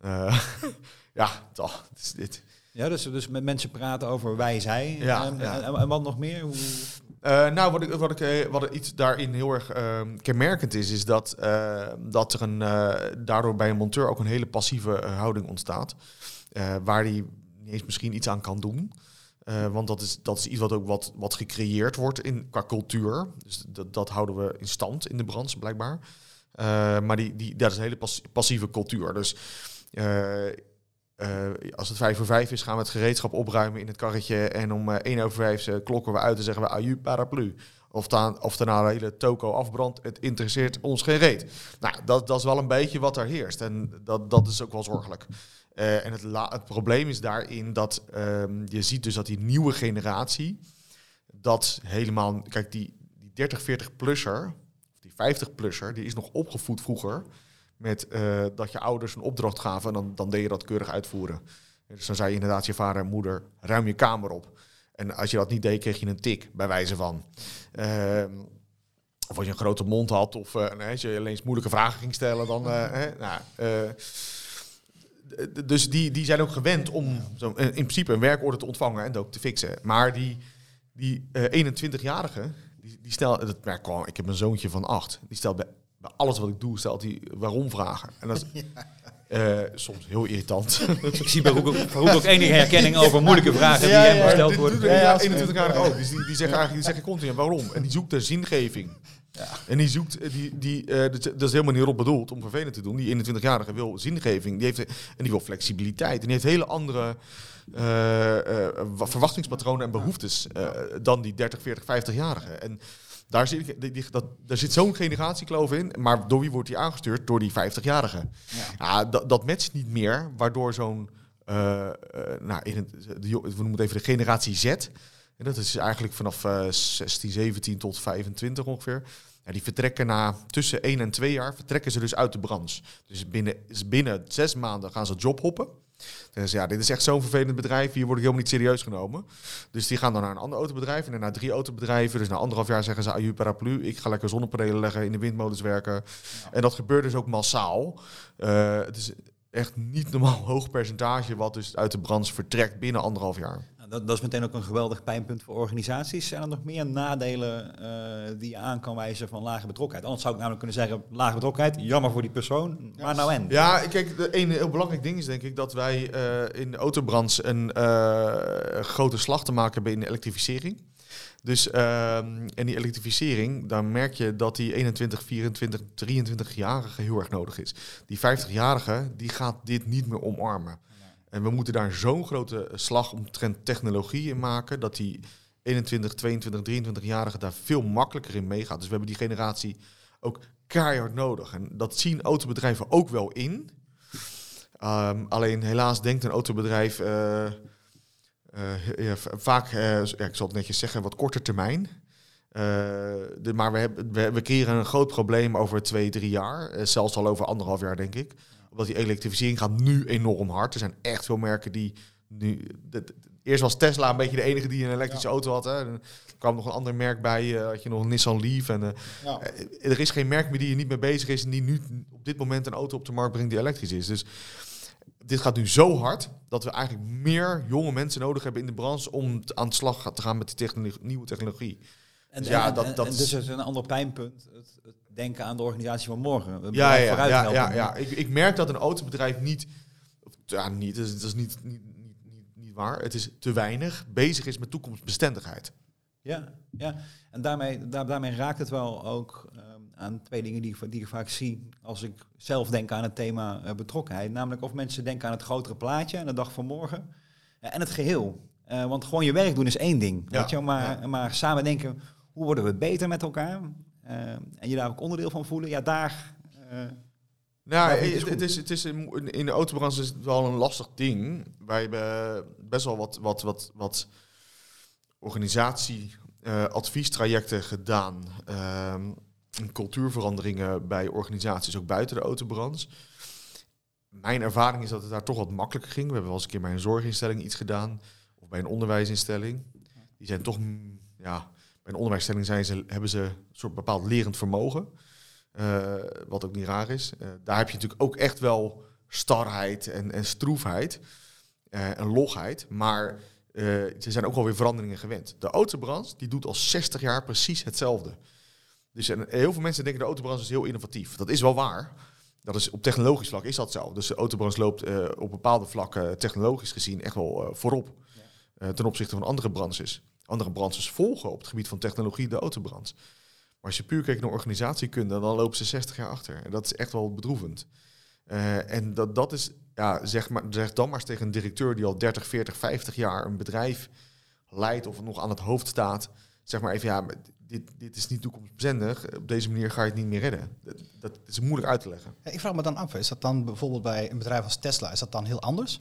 Eh, [LAUGHS] ja, toch. Dit. Ja, dus, dus met mensen praten over wij, zij. Ja, en, ja. En, en wat nog meer? Hoe, Eh, nou, wat, ik, wat, ik, eh, wat er iets daarin heel erg ehm, kenmerkend is, is dat, eh, dat er een, eh, daardoor bij een monteur ook een hele passieve eh, houding ontstaat. eh, waar hij niet eens misschien iets aan kan doen. Eh, want dat is, dat is iets wat ook wat, wat gecreëerd wordt in, qua cultuur. Dus dat, dat houden we in stand in de branche, blijkbaar. Eh, maar die, die, dat is een hele pas- passieve cultuur. Dus eh, eh, als het vijf voor vijf is, gaan we het gereedschap opruimen in het karretje. En om eh, één over vijf eh, klokken we uit en zeggen we aju paraplu. Of, ta- of daarna de hele toko afbrandt, het interesseert ons geen reet. Nou, dat, dat is wel een beetje wat er heerst. En dat, dat is ook wel zorgelijk. Eh, en het, het probleem is daarin dat ehm, je ziet dus dat die nieuwe generatie, dat helemaal, kijk, die, die 30, 40-plusser, of die 50-plusser, die is nog opgevoed vroeger met eh, dat je ouders een opdracht gaven en dan, dan deed je dat keurig uitvoeren. Dus dan zei je inderdaad je vader en moeder, ruim je kamer op. En als je dat niet deed, kreeg je een tik, bij wijze van. Ehm, of als je een grote mond had, of eh, als je alleen eens moeilijke vragen ging stellen, dan... eh, hè, nou, dus die, die zijn ook gewend om zo, in principe een werkorde te ontvangen en ook te fixen. Maar die, die eh 21-jarige, die, die ik ik heb een zoontje van acht, die stelt bij, bij alles wat ik doe, stelt hij waarom vragen. En dat is [LAUGHS] eh, soms heel irritant. [LAUGHS] ik zie bij Roek ook, Roek ook enige herkenning over moeilijke vragen Ja, die hem gesteld worden. Ja, ja, de 21-jarige ook. Dus die, die zeggen eigenlijk die zeggen continu waarom. En die zoekt de zingeving. En die zoekt, eh, die, die, eh, dat dat is helemaal niet op bedoeld om vervelend te doen. Die 21-jarige wil zingeving. Die heeft, en die wil flexibiliteit. En die heeft hele andere eh, eh, wa- verwachtingspatronen en behoeftes eh, dan die 30, 40, 50-jarige. En daar zit, die, die- dat, daar zit zo'n generatiekloof in. Maar door wie wordt die aangestuurd? Door die 50-jarige. Ja, dat, dat matcht niet meer, waardoor zo'n, eh, eh, nou, in het, de, we noemen het even de generatie Z. En dat is eigenlijk vanaf eh 16, 17 tot 25 ongeveer. Ja, die vertrekken na tussen 1 en 2 jaar, vertrekken ze dus uit de branche. Dus binnen, is binnen zes maanden gaan ze jobhoppen. Dus ja, dit is echt zo'n vervelend bedrijf, hier word ik helemaal niet serieus genomen. Dus die gaan dan naar een ander autobedrijf en dan naar drie autobedrijven. Dus na anderhalf jaar zeggen ze, aju paraplu, ik ga lekker zonnepanelen leggen, in de windmolens werken. En dat gebeurt dus ook massaal. Eh, het is echt niet normaal hoog percentage wat dus uit de branche vertrekt binnen anderhalf jaar. Dat, dat is meteen ook een geweldig pijnpunt voor organisaties. Zijn er nog meer nadelen eh, die je aan kan wijzen van lage betrokkenheid? Anders zou ik namelijk kunnen zeggen, lage betrokkenheid, jammer voor die persoon, maar nou en? Ja, kijk, de ene heel belangrijk ding is denk ik dat wij eh, in de autobranche een eh, grote slag te maken hebben in de elektrificering. Dus, ehm, en die elektrificering, daar merk je dat die 21, 24, 23-jarige heel erg nodig is. Die 50-jarige, die gaat dit niet meer omarmen. En we moeten daar zo'n grote slag omtrent technologie in maken, dat die 21, 22, 23-jarige daar veel makkelijker in meegaat. Dus we hebben die generatie ook keihard nodig. En dat zien autobedrijven ook wel in. Ehm, alleen helaas denkt een autobedrijf eh, eh, vaak, eh, ja, ik zal het netjes zeggen, wat korter termijn. De, maar we, hebben, we, we creëren een groot probleem over twee, drie jaar. zelfs al over anderhalf jaar, denk ik. Omdat die elektrificering gaat nu enorm hard. Er zijn echt veel merken die nu... de- de- eerst was Tesla een beetje de enige die een elektrische auto had. Hè. En Er kwam nog een ander merk bij. eh, had je nog een Nissan Leaf. En, eh, Ja. eh, er is geen merk meer die er niet mee bezig is... en die nu op dit moment een auto op de markt brengt die elektrisch is. Dus dit gaat nu zo hard dat we eigenlijk meer jonge mensen nodig hebben in de branche om aan de slag te gaan met die technologie, nieuwe technologie. En, Ja, en- dat- en- dat en is- dus is een ander pijnpunt, het, het denken aan de organisatie van morgen. Het Ja, ja, vooruit ja, ja, ja. Ik, ik merk dat een autobedrijf niet, ja, niet, dat is, dat is niet, niet, niet, niet, waar. Het is te weinig bezig is met toekomstbestendigheid. Ja, ja. en daarmee, daar, daarmee raakt het wel ook ehm, aan twee dingen die, ik- die ik vaak zie als ik zelf denk aan het thema eh, betrokkenheid. Namelijk of mensen denken aan het grotere plaatje en de dag van morgen eh, en het geheel. Eh, want gewoon je werk doen is één ding, Ja, weet je, maar, maar samen denken, hoe worden we beter met elkaar? Eh, en je daar ook onderdeel van voelen, ja, daar... eh, Nou, Ja, het, is, het is in, in de autobranche is het wel een lastig ding. Wij hebben best wel wat, wat, wat, wat organisatie-adviestrajecten gedaan. ehm, en cultuurveranderingen bij organisaties, ook buiten de autobranche. Mijn ervaring is dat het daar toch wat makkelijker ging. We hebben wel eens een keer bij een zorginstelling iets gedaan. Of bij een onderwijsinstelling. Die zijn toch, ja, bij een onderwijsinstelling zijn ze, hebben ze een soort bepaald lerend vermogen. Eh, wat ook niet raar is. Eh, daar heb je natuurlijk ook echt wel starheid en, en stroefheid eh, en logheid. Maar ze zijn ook wel weer veranderingen gewend. De autobranche die doet al 60 jaar precies hetzelfde. Dus en heel veel mensen denken de autobranche is heel innovatief. Dat is wel waar. Dat is, op technologisch vlak is dat zo. Dus de autobranche loopt op bepaalde vlakken technologisch gezien echt wel voorop. ten opzichte van andere branches. Andere branches volgen op het gebied van technologie de autobranche. Maar als je puur kijkt naar organisatiekunde, dan lopen ze 60 jaar achter. En dat is echt wel bedroevend. Eh, en dat, dat is, ja, zeg, maar, zeg dan maar eens tegen een directeur die al 30, 40, 50 jaar een bedrijf leidt of nog aan het hoofd staat. Zeg maar even, ja, dit, dit is niet toekomstbestendig. Op deze manier ga je het niet meer redden. Dat, dat is moeilijk uit te leggen. Ik vraag me dan af, is dat dan bijvoorbeeld bij een bedrijf als Tesla, is dat dan heel anders?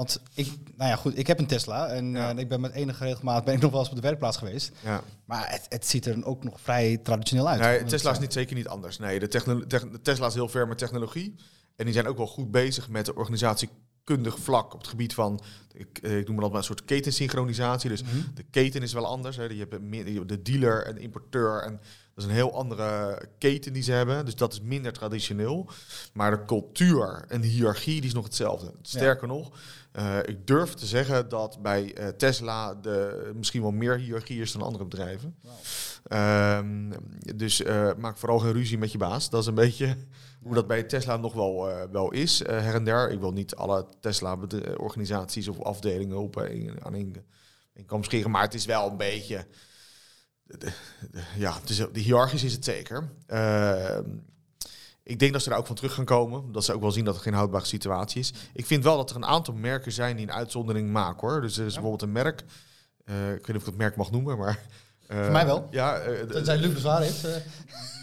Want ik, nou ja, goed, ik heb een Tesla en Ja. eh, ik ben met enige regelmaat ben ik nog wel eens op de werkplaats geweest. Ja. Maar het, het ziet er ook nog vrij traditioneel uit. Nee, Tesla is niet, zeker niet anders. Nee, de, Tesla is heel ver met technologie. En die zijn ook wel goed bezig met de organisatiekundig vlak op het gebied van, ik, eh, ik noem het altijd maar een soort ketensynchronisatie. Dus. Mhm. de keten is wel anders. Hè. Je hebt meer- je hebt de dealer en de importeur. En dat is een heel andere keten die ze hebben. Dus dat is minder traditioneel. Maar de cultuur en de hiërarchie die is nog hetzelfde. Sterker nog, eh, ik durf te zeggen dat bij eh, Tesla de, misschien wel meer hiërarchie is dan andere bedrijven. Ehm, dus eh, maak vooral geen ruzie met je baas. Dat is een beetje hoe dat bij Tesla nog wel, wel is, her en der. Ik wil niet alle Tesla-organisaties of afdelingen op één- aan één kam scheren, maar het is wel een beetje... de- de- ja, het is, de hiërarchisch is het zeker. Ik denk dat ze daar ook van terug gaan komen. Dat ze ook wel zien dat het geen houdbare situatie is. Ik vind wel dat er een aantal merken zijn die een uitzondering maken hoor. Dus er is bijvoorbeeld een merk. eh, ik weet niet of ik het merk mag noemen, maar. eh, Voor mij wel. Ja, eh, d- Tenzij Luc bezwaar heeft. eh.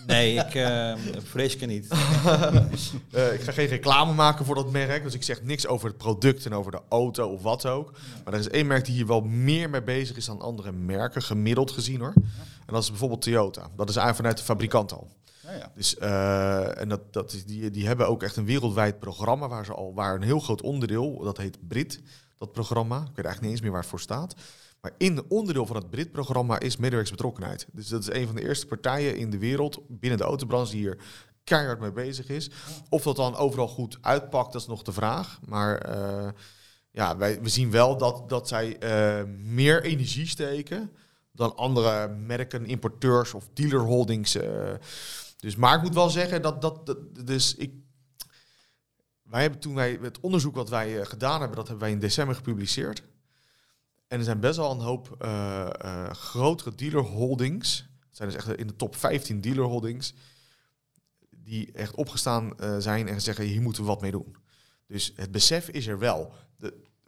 Nee, ik eh, vrees ik er niet. [LAUGHS] Eh, ik ga geen reclame maken voor dat merk, dus ik zeg niks over het product en over de auto of wat ook. Maar er is één merk die hier wel meer mee bezig is dan andere merken, gemiddeld gezien hoor. En dat is bijvoorbeeld Toyota. Dat is eigenlijk vanuit de fabrikant al. Ja, ja. Dus, eh, en dat, dat is, die, die hebben ook echt een wereldwijd programma waar ze al, waar een heel groot onderdeel, dat heet Brit, dat programma. Ik weet eigenlijk niet eens meer waar het voor staat. Maar in de onderdeel van het Brit-programma is medewerkersbetrokkenheid. Dus dat is een van de eerste partijen in de wereld binnen de autobranche die hier keihard mee bezig is. Of dat dan overal goed uitpakt, dat is nog de vraag. Maar eh, ja, wij, we zien wel dat, dat zij eh, meer energie steken dan andere merken, importeurs of dealerholdings. Dus, maar ik moet wel zeggen dat, dat, dus ik, wij hebben toen wij het onderzoek wat wij eh, gedaan hebben, dat hebben wij in december gepubliceerd. En er zijn best wel een hoop eh, eh, grotere dealerholdings. Het zijn dus echt in de top 15 dealerholdings. Die echt opgestaan zijn en zeggen, hier moeten we wat mee doen. Dus het besef is er wel.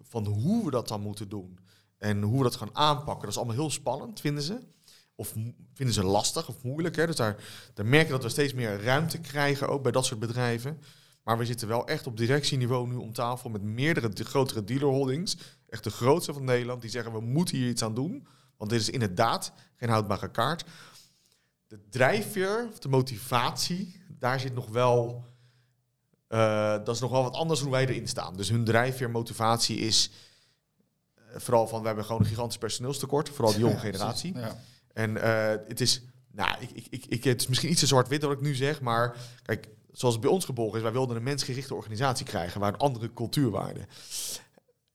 Van hoe we dat dan moeten doen. En hoe we dat gaan aanpakken. Dat is allemaal heel spannend, vinden ze. Of vinden ze lastig of moeilijk. Hè? Dus daar, daar merken we dat we steeds meer ruimte krijgen, ook bij dat soort bedrijven. Maar we zitten wel echt op directieniveau nu om tafel met meerdere de grotere dealerholdings. Echt de grootste van Nederland. Die zeggen we moeten hier iets aan doen. Want dit is inderdaad geen houdbare kaart. De drijfveer, of de motivatie, daar zit nog wel... eh, dat is nog wel wat anders hoe wij erin staan. Dus hun drijfveer, motivatie is eh, vooral van... we hebben gewoon een gigantisch personeelstekort. Vooral de jonge Ja, generatie. Ja. En eh, het is, nou, ik, ik, ik, ik, het is misschien iets te zwart-wit wat ik nu zeg, maar kijk, zoals het bij ons geboren is, wij wilden een mensgerichte organisatie krijgen waar een andere cultuurwaarde.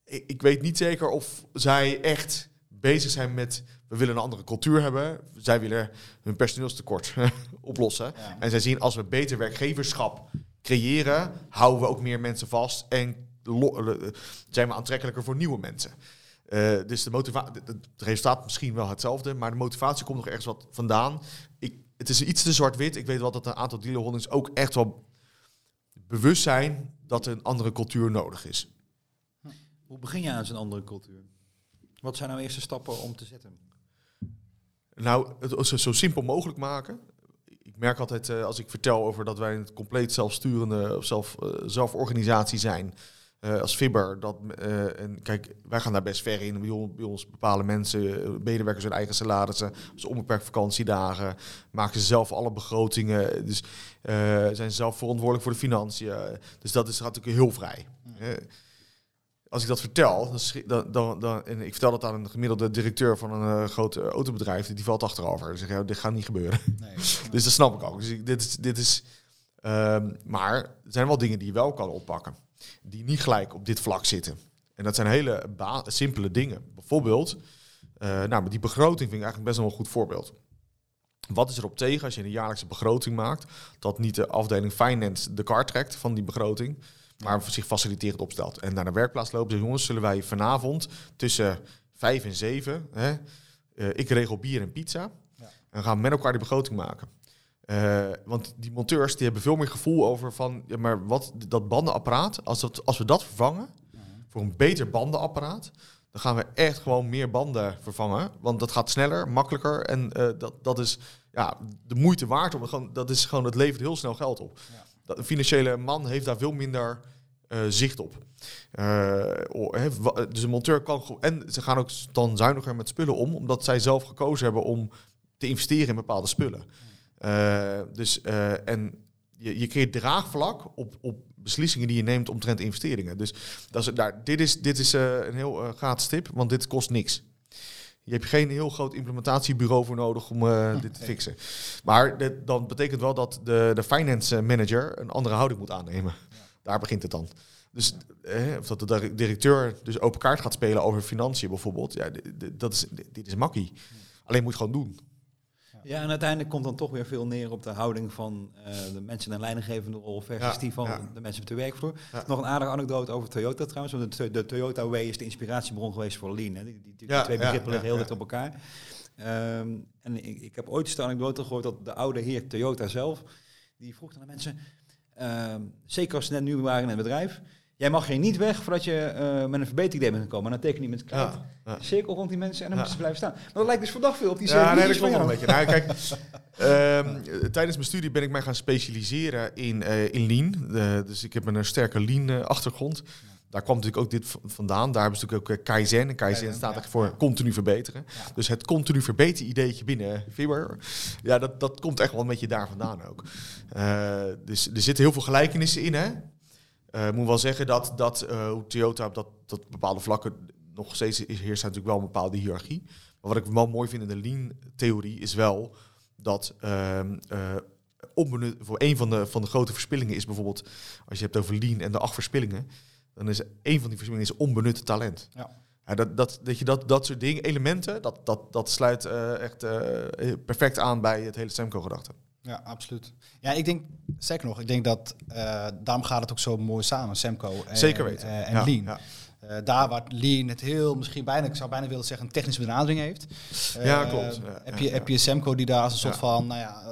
Ik, ik weet niet zeker of zij echt bezig zijn met, we willen een andere cultuur hebben, zij willen hun personeelstekort [LAUGHS] oplossen. Ja. En zij zien als we beter werkgeverschap creëren, houden we ook meer mensen vast en zijn we aantrekkelijker voor nieuwe mensen. Eh, dus de motivatie, het resultaat misschien wel hetzelfde, maar de motivatie komt nog ergens wat vandaan. Ik, het is iets te zwart-wit. Ik weet wel dat een aantal dealerholdings ook echt wel bewust zijn dat er een andere cultuur nodig is. Hoe begin je aan zo'n andere cultuur? Wat zijn nou eerste stappen om te zetten? Nou, het zo, zo simpel mogelijk maken. Ik merk altijd eh, als ik vertel over dat wij een compleet zelfsturende of zelf, eh, zelforganisatie zijn. Eh, als Fibber. Dat, eh, en kijk, wij gaan daar best ver in. Bij ons, bepalen mensen, eh, medewerkers hun eigen salarissen. Dus onbeperkt vakantiedagen. Maken ze zelf alle begrotingen. Dus zijn ze zelf verantwoordelijk voor de financiën. Dus dat is natuurlijk heel vrij. Als ik dat vertel, dan, dan, dan, en ik vertel dat aan een gemiddelde directeur van een groot autobedrijf, die valt achterover. Die zegt, ja, dit gaat niet gebeuren. [LAUGHS] Nee. Dus dat snap ik ook. Dus ik, dit is, dit is, ehm, maar er zijn wel dingen die je wel kan oppakken, die niet gelijk op dit vlak zitten. En dat zijn hele simpele dingen. Bijvoorbeeld, eh, nou, die begroting vind ik eigenlijk best wel een goed voorbeeld. Wat is erop tegen als je een jaarlijkse begroting maakt, dat niet de afdeling finance de kar trekt van die begroting, maar zich faciliterend opstelt. En naar de werkplaats loopt en zegt, jongens, zullen wij vanavond tussen vijf en zeven, hè, eh, ik regel bier en pizza, Ja. en gaan we met elkaar die begroting maken. Eh, want die monteurs die hebben veel meer gevoel over van, ja, maar wat dat bandenapparaat, als, dat, als we dat vervangen voor een beter bandenapparaat, dan gaan we echt gewoon meer banden vervangen. Want dat gaat sneller, makkelijker en eh, dat, dat is ja, de moeite waard. Om, gewoon, dat is gewoon, het levert heel snel geld op. Ja. Dat, een financiële man heeft daar veel minder eh, zicht op. Dus een monteur kan. En ze gaan ook dan zuiniger met spullen om, omdat zij zelf gekozen hebben om te investeren in bepaalde spullen. Eh, dus, eh, en je, je creëert draagvlak op, op beslissingen die je neemt omtrent investeringen. Dus dat is, daar, dit is, dit is eh, een heel gratis tip, want dit kost niks. Je hebt geen heel groot implementatiebureau voor nodig om [LAUGHS] dit te fixen. Maar dit, dan betekent wel dat de, de finance manager een andere houding moet aannemen. Daar begint het dan. Dus eh, of dat de dir- directeur dus open kaart gaat spelen over financiën bijvoorbeeld. Ja, dat is, dit, is makkie. Alleen moet je gewoon doen. Ja, en uiteindelijk komt dan toch weer veel neer op de houding van eh, de mensen in een leidinggevende rol versus Ja, die van ja. de mensen op de werkvloer. Ja. Nog een aardige anekdote over Toyota trouwens. Want de, de Toyota Way is de inspiratiebron geweest voor Lean. Hè. Die, die, twee begrippen liggen heel dicht op elkaar. Ehm, en ik, ik heb ooit eens de anekdote gehoord dat de oude heer Toyota zelf, die vroeg aan de mensen, ehm, zeker als ze net nieuw waren in het bedrijf, jij mag hier niet weg voordat je eh, met een verbeteridee bent gekomen. En dan teken je met kwijt. Ja, ja. Cirkel rond die mensen en dan moeten ze blijven staan. Maar dat lijkt dus verdacht veel op die Ja, nee, dat klopt wel een beetje. Nou, kijk, [LAUGHS] ehm, tijdens mijn studie ben ik mij gaan specialiseren in, eh, in lean. Eh, dus ik heb een sterke lean achtergrond. Daar kwam natuurlijk ook dit vandaan. Daar hebben ze natuurlijk ook Kaizen. En Kaizen staat ja. echt voor continu verbeteren. Ja. Dus het continu verbeteren ideetje binnen Vibber. Ja, dat, dat komt echt wel een beetje daar vandaan ook. Dus er zitten heel veel gelijkenissen in, hè. Eh, Ik moet wel zeggen dat, dat eh, Toyota op dat, dat bepaalde vlakken nog steeds is- heerst natuurlijk wel een bepaalde hiërarchie. Maar wat ik wel mooi vind in de lean-theorie is wel dat ehm, eh, onbenut, voor een van de, van de grote verspillingen is bijvoorbeeld, als je hebt over lean en de acht verspillingen, dan is een van die verspillingen is onbenutte talent. Ja. Ja, dat, dat, dat je dat, dat soort dingen, elementen, dat, dat, dat sluit echt perfect aan bij het hele Semco-gedachte. Ja, absoluut. Ja, ik denk, zeker nog, ik denk dat eh, daarom gaat het ook zo mooi samen, Semco en, Zeker weten. eh, en Ja, Lean. ja. Eh, daar waar Lean het heel, misschien bijna, ik zou bijna willen zeggen, een technische benadering heeft. Ja, klopt. Ja, heb, je, heb je Semco die daar als een soort van, nou ja,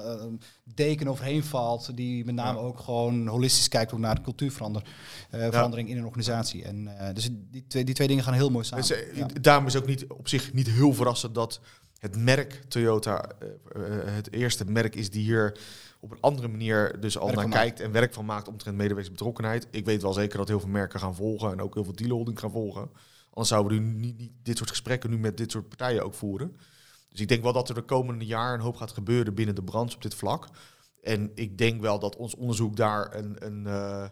deken overheen valt, die met name ook gewoon holistisch kijkt ook naar de cultuurverandering in een organisatie. En dus die twee, die twee dingen gaan heel mooi samen. Dus. Daarom is ook niet op zich niet heel verrassend dat het merk Toyota eh, eh, het eerste merk is die hier op een andere manier dus al Werk naar kijkt en werk van maakt omtrent medewerkersbetrokkenheid. Ik weet wel zeker dat heel veel merken gaan volgen en ook heel veel dealerholding gaan volgen. Anders zouden we nu niet, niet dit soort gesprekken nu met dit soort partijen ook voeren. Dus ik denk wel dat er de komende jaar een hoop gaat gebeuren binnen de branche op dit vlak. En ik denk wel dat ons onderzoek daar een, een, eh,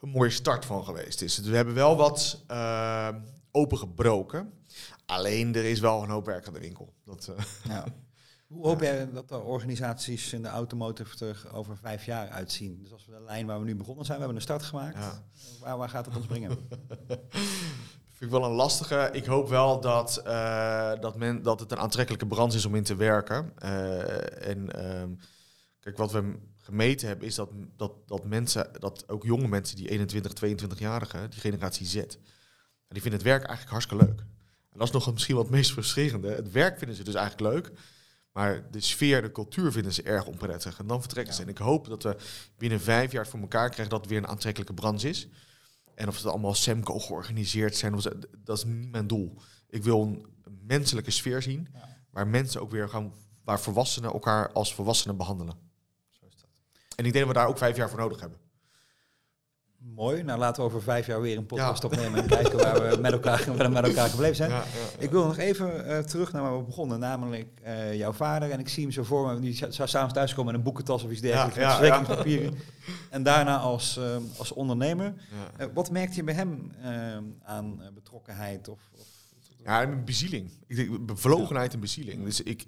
een mooie start van geweest is. Dus we hebben wel wat eh, opengebroken. Alleen er is wel een hoop werk aan de winkel. Dat, eh, [LAUGHS] Ja. Hoe hoop jij dat de organisaties in de automotive er over vijf jaar uitzien? Dus als we de lijn waar we nu begonnen zijn, we hebben een start gemaakt. ja. Waar, waar gaat het ons brengen? [LAUGHS] Vind ik wel een lastige. Ik hoop wel dat, eh, dat, men, dat het een aantrekkelijke branche is om in te werken. Eh, en ehm, kijk, wat we gemeten hebben is dat, dat, dat mensen, dat ook jonge mensen, die 21, 22-jarigen, die generatie Z, die vinden het werk eigenlijk hartstikke leuk. En dat is nog misschien het meest frustrerende. Het werk vinden ze dus eigenlijk leuk. Maar de sfeer, de cultuur vinden ze erg onprettig. En dan vertrekken ze. En ik hoop dat we binnen vijf jaar voor elkaar krijgen dat het weer een aantrekkelijke branche is. En of het allemaal Semco georganiseerd zijn, of dat is niet mijn doel. Ik wil een menselijke sfeer zien, Ja. waar mensen ook weer gaan, waar volwassenen elkaar als volwassenen behandelen. Zo is dat. En ik denk dat we daar ook vijf jaar voor nodig hebben. Mooi. Nou, laten we over vijf jaar weer een podcast opnemen en kijken waar we met elkaar, waar we met elkaar gebleven zijn. Ja, ja, Ik wil nog even eh, terug naar waar we begonnen, namelijk eh, jouw vader. En ik zie hem zo voor me, die zou s'avonds thuiskomen met een boekentas of iets dergelijks, met ja, verzekeringspapieren. En daarna als, eh, als ondernemer. wat merkte je bij hem aan betrokkenheid? Of, of, Ja, en een bezieling. Ik denk, bevlogenheid en bezieling. Dus ik...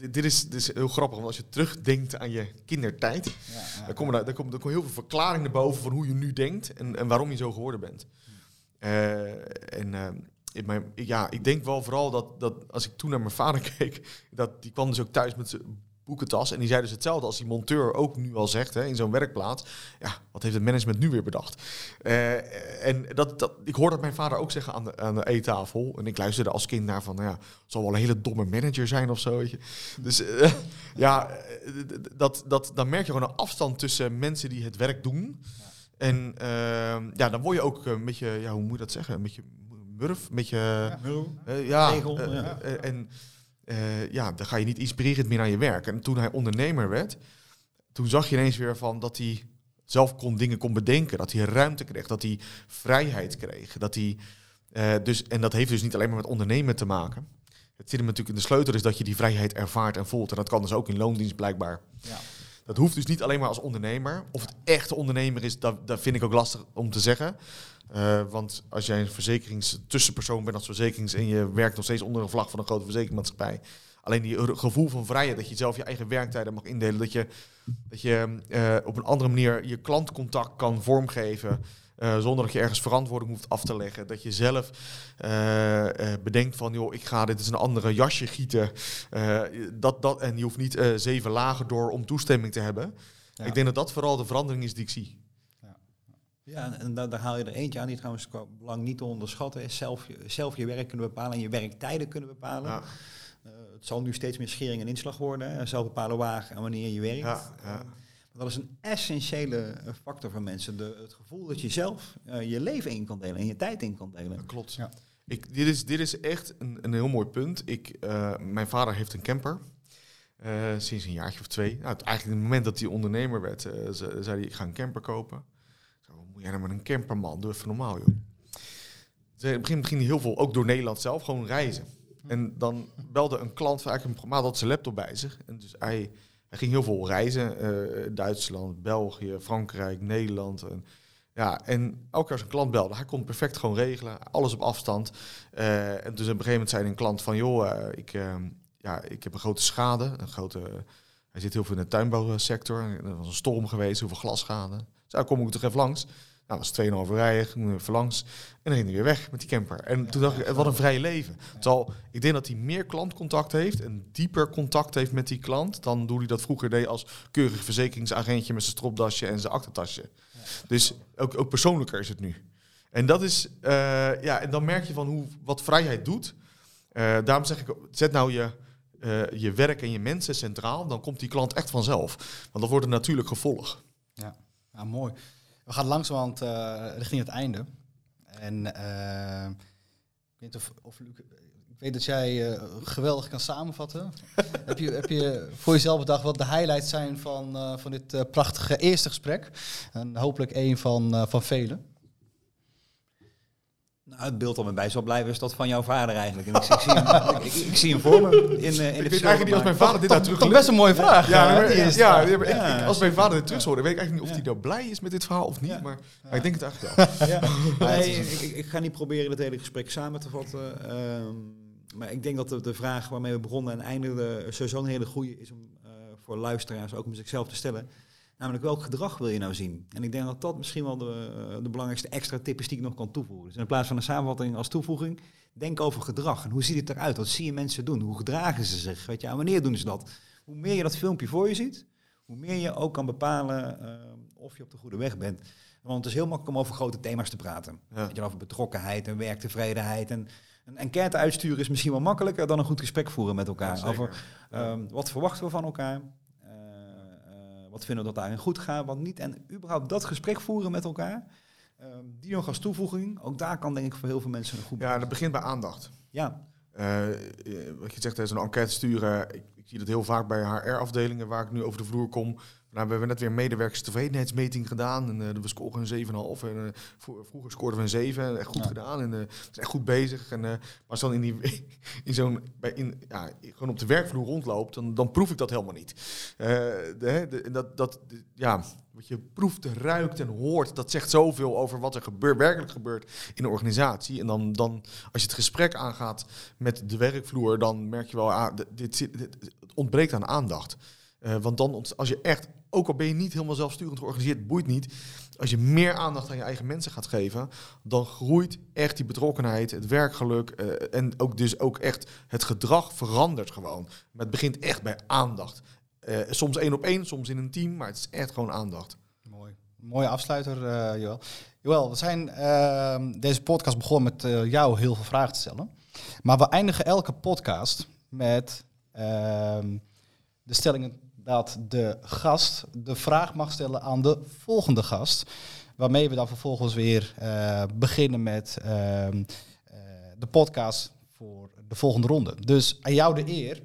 Dit is, dit is heel grappig, want als je terugdenkt aan je kindertijd, ja, ja. dan komen dan komt, er komen heel veel verklaringen naar boven van hoe je nu denkt en, en waarom je zo geworden bent. Eh, en eh, in mijn, ja, ik denk wel vooral dat, dat als ik toen naar mijn vader [LAUGHS] keek, dat die kwam dus ook thuis met zijn boekentas en die zei dus hetzelfde als die monteur ook nu al zegt hè, in zo'n werkplaats. Ja, wat heeft het management nu weer bedacht? Eh, en dat, dat, ik hoorde dat mijn vader ook zeggen aan de, aan de eettafel. En ik luisterde als kind naar van, nou ja, zal wel een hele domme manager zijn of zo. Weet je. Dus eh, [LAUGHS] ja, dat, dat, dan merk je gewoon een afstand tussen mensen die het werk doen. En ehm, ja, dan word je ook een beetje, ja, hoe moet je dat zeggen? Een beetje murf, een beetje... ja. eh, en eh, ja, dan ga je niet inspirerend meer naar je werk. En toen hij ondernemer werd, toen zag je ineens weer van dat hij zelf kon dingen kon bedenken, dat hij ruimte kreeg, dat hij vrijheid kreeg, dat hij eh, dus en dat heeft dus niet alleen maar met ondernemen te maken. Het zit hem natuurlijk in de sleutel is dat je die vrijheid ervaart en voelt. En dat kan dus ook in loondienst blijkbij. Ja. Dat hoeft dus niet alleen maar als ondernemer. Of het echte ondernemer is, dat, dat vind ik ook lastig om te zeggen. Eh, want als jij een verzekeringstussenpersoon bent als verzekerings en je werkt nog steeds onder een vlag van een grote verzekeringsmaatschappij. Alleen die gevoel van vrijheid, dat je zelf je eigen werktijden mag indelen, dat je, dat je eh, op een andere manier je klantcontact kan vormgeven. eh, zonder dat je ergens verantwoording hoeft af te leggen. Dat je zelf bedenkt van, joh, ik ga dit is een andere jasje gieten. Dat, dat, en je hoeft niet zeven lagen door om toestemming te hebben. Ja. Ik denk dat dat vooral de verandering is die ik zie. Ja, en- daar, daar haal je er eentje aan die trouwens qua belang niet te onderschatten is. Zelf je, zelf je werk kunnen bepalen en je werktijden kunnen bepalen. Ja, Eh, het zal nu steeds meer schering en inslag worden. hè. Zelf bepalen waar en wanneer je werkt. ja, ja. Maar Dat is een essentiële eh, factor voor mensen. De, het gevoel dat je zelf eh, je leven in kan delen en je tijd in kan delen. Dat klopt. Ja. Ik, dit, is, dit is echt een, een heel mooi punt. Ik, eh, mijn vader heeft een camper. eh, sinds een jaartje of twee. Nou, het, eigenlijk het moment dat hij ondernemer werd, eh, ze- zei hij, ik ga een camper kopen. Wat moet jij nou met een camper, man? Doe even normaal, joh. Dus in het begin ging hij heel veel, ook door Nederland zelf, gewoon reizen. En dan belde een klant eigenlijk een maat had zijn laptop bij zich. En dus hij, hij ging heel veel reizen. eh, Duitsland, België, Frankrijk, Nederland. En, ja, en elke keer als een klant belde, hij kon perfect gewoon regelen. Alles op afstand. Eh, en dus op een gegeven moment zei een klant van... joh, eh, ik, ja, ik heb een grote schade. Een grote, hij zit heel veel in de tuinbouwsector. Er was een storm geweest, heel veel glasschade. Dus daar kom ik toch even langs. Nou, dat was 2,5 rijden, even langs. En dan ging hij weer weg met die camper. En toen dacht ik, wat een vrije leven. Terwijl ik denk dat hij meer klantcontact heeft en dieper contact heeft met die klant dan hoe hij dat vroeger deed als keurig verzekeringsagentje met zijn stropdasje en zijn aktentasje. Dus ook, ook persoonlijker is het nu. En dat is, eh, ja, en dan merk je van hoe, wat vrijheid doet. Eh, daarom zeg ik, zet nou je, eh, je werk en je mensen centraal, dan komt die klant echt vanzelf. Want dat wordt een natuurlijk gevolg. Ja, ja mooi. We gaan langzamerhand eh richting het einde. En eh, ik weet, of, of Luc, ik weet dat jij eh, geweldig kan samenvatten. [LAUGHS] heb, je, heb je voor jezelf bedacht wat de highlights zijn van, van dit prachtige eerste gesprek? En hopelijk één van, van velen. Nou, het beeld dat me bij zal blijven is dat van jouw vader eigenlijk. En ik, ik, zie, hem, [LAUGHS] ik, ik zie hem voor me in, eh, in Ik de weet eigenlijk niet als mijn vader dit nou terug Toch best een mooie vraag. Ja, eh, maar- ja, ik- ik- als mijn vader dit terug hoorde, weet ik eigenlijk niet of hij nou blij is met dit verhaal of niet. Maar, maar ik denk het eigenlijk wel. Ja. [LAUGHS] Nee, ik, ik- ik ga niet proberen het hele gesprek samen te vatten. ehm, maar ik denk dat de, de vraag waarmee we begonnen en eindigden sowieso een hele goede is om eh, voor luisteraars ook om zichzelf te stellen. Namelijk welk gedrag wil je nou zien? En ik denk dat dat misschien wel de, de belangrijkste extra tip is die ik nog kan toevoegen. Dus in plaats van een samenvatting als toevoeging, denk over gedrag. En hoe ziet het eruit? Wat zie je mensen doen? Hoe gedragen ze zich? Weet je, en wanneer doen ze dat? Hoe meer je dat filmpje voor je ziet, hoe meer je ook kan bepalen eh, of je op de goede weg bent. Want het is heel makkelijk om over grote thema's te praten. Ja. Weet je, over betrokkenheid en werktevredenheid. En een enquête uitsturen is misschien wel makkelijker dan een goed gesprek voeren met elkaar. Ja, over ehm, wat verwachten we van elkaar? Eh, wat vinden we dat daarin goed gaat, wat niet? En überhaupt dat gesprek voeren met elkaar. ehm, die nog als toevoeging. Ook daar kan denk ik voor heel veel mensen een goed Ja, dat begint bij aandacht. ja. Eh, wat je zegt, zo'n enquête sturen. Ik, ik zie dat heel vaak bij HR-afdelingen waar ik nu over de vloer kom. Nou, we hebben net weer een medewerkerstevredenheidsmeting gedaan. En eh, we scoren een 7,5. En, eh, vro- vroeger scoorden we een 7. En echt goed Ja. gedaan. En eh, we zijn echt goed bezig. En, eh, maar als dan in, die, [LAUGHS] in zo'n, bij, in, ja, gewoon op de werkvloer rondloopt, dan, dan proef ik dat helemaal niet. Eh, de, de, en dat, dat, de- ja, wat je proeft, ruikt en hoort, dat zegt zoveel over wat er gebeur, werkelijk gebeurt in de organisatie. En dan, dan, als je het gesprek aangaat met de werkvloer, dan merk je wel, ah, dit, dit, ontbreekt aan aandacht. Eh, want dan, als je echt, ook al ben je niet helemaal zelfsturend georganiseerd, boeit niet. Als je meer aandacht aan je eigen mensen gaat geven, dan groeit echt die betrokkenheid, het werkgeluk eh, en ook dus ook echt het gedrag verandert gewoon. Maar het begint echt bij aandacht. Eh, soms één op één, soms in een team, maar het is echt gewoon aandacht. Mooi. Mooie afsluiter, eh Joël. We zijn ehm, deze podcast begonnen met jou heel veel vragen te stellen. Maar we eindigen elke podcast met ehm, de stelling dat de gast de vraag mag stellen aan de volgende gast. Waarmee we dan vervolgens weer eh, beginnen met ehm, eh, de podcast voor de volgende ronde. Dus aan jou de eer.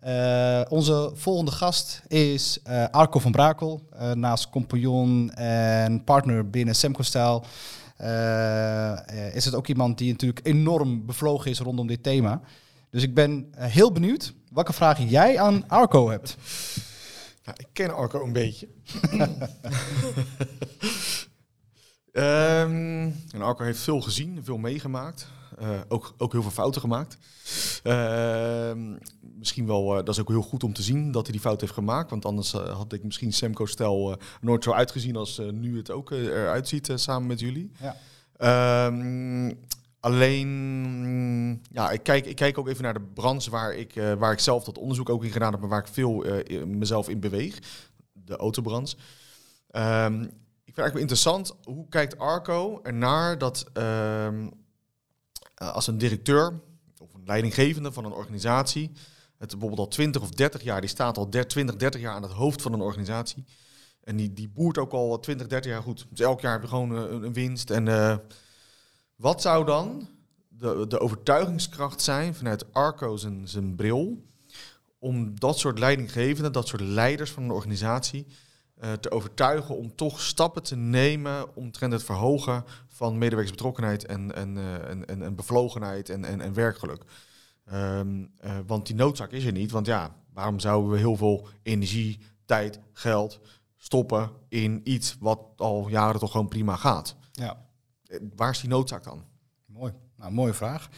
Eh, onze volgende gast is Arco van Brakel. naast compagnon en partner binnen Semco Style. is het ook iemand die natuurlijk enorm bevlogen is rondom dit thema. Dus ik ben heel benieuwd welke vragen jij aan Arco hebt. Ja, ik ken Arco een beetje. [LAUGHS] Ehm, en Arco heeft veel gezien, veel meegemaakt. Eh, ook, ook heel veel fouten gemaakt. Ehm, misschien wel, eh, dat is ook heel goed om te zien dat hij die fout heeft gemaakt. Want anders eh, had ik misschien Semco-stel eh, nooit zo uitgezien als nu het ook eruit ziet samen met jullie. Ja. Ehm, alleen, ja, ik kijk, ik kijk ook even naar de branche waar ik, eh, waar ik zelf dat onderzoek ook in gedaan heb, maar waar ik veel eh, mezelf in beweeg. De autobranche. Ehm, ik vind eigenlijk wel interessant, hoe kijkt Arco ernaar dat ehm, eh, als een directeur of een leidinggevende van een organisatie, het bijvoorbeeld al 20 of 30 jaar, die staat al 30, 20, 30 jaar aan het hoofd van een organisatie. En die, die boert ook al 20, 30 jaar goed. Dus elk jaar heb je gewoon een, winst. En wat zou dan de, de overtuigingskracht zijn vanuit Arco zijn, zijn bril om dat soort leidinggevenden, dat soort leiders van een organisatie eh, te overtuigen om toch stappen te nemen omtrent het verhogen van medewerkersbetrokkenheid en, en, eh, en, en, en bevlogenheid en, en, werkgeluk. Ehm, eh, want die noodzaak is er niet. Want ja, waarom zouden we heel veel energie, tijd, geld stoppen in iets wat al jaren toch gewoon prima gaat? Ja, Waar is die noodzaak dan? mooi. Nou, mooie vraag.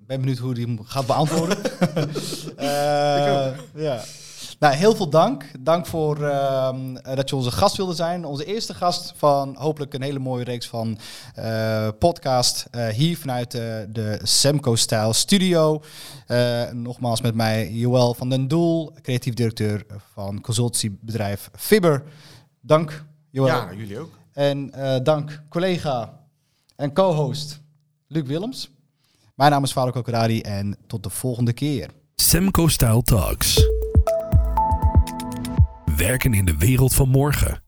Ik ben benieuwd hoe die hem gaat beantwoorden. [LAUGHS] Eh, ja. Nou, heel veel dank. Dank voor ehm, eh, dat je onze gast wilde zijn. Onze eerste gast van hopelijk een hele mooie reeks van eh, podcast. eh, hier vanuit de Semco Style Studio. Nogmaals met mij Joël van den Doel, creatief directeur van consultiebedrijf Fibber. Dank, Joël. Ja, jullie ook. En eh, dank collega en co-host Luc Willems. Mijn naam is Faruk Okaradi en tot de volgende keer. Semco Style Talks. Werken in de wereld van morgen.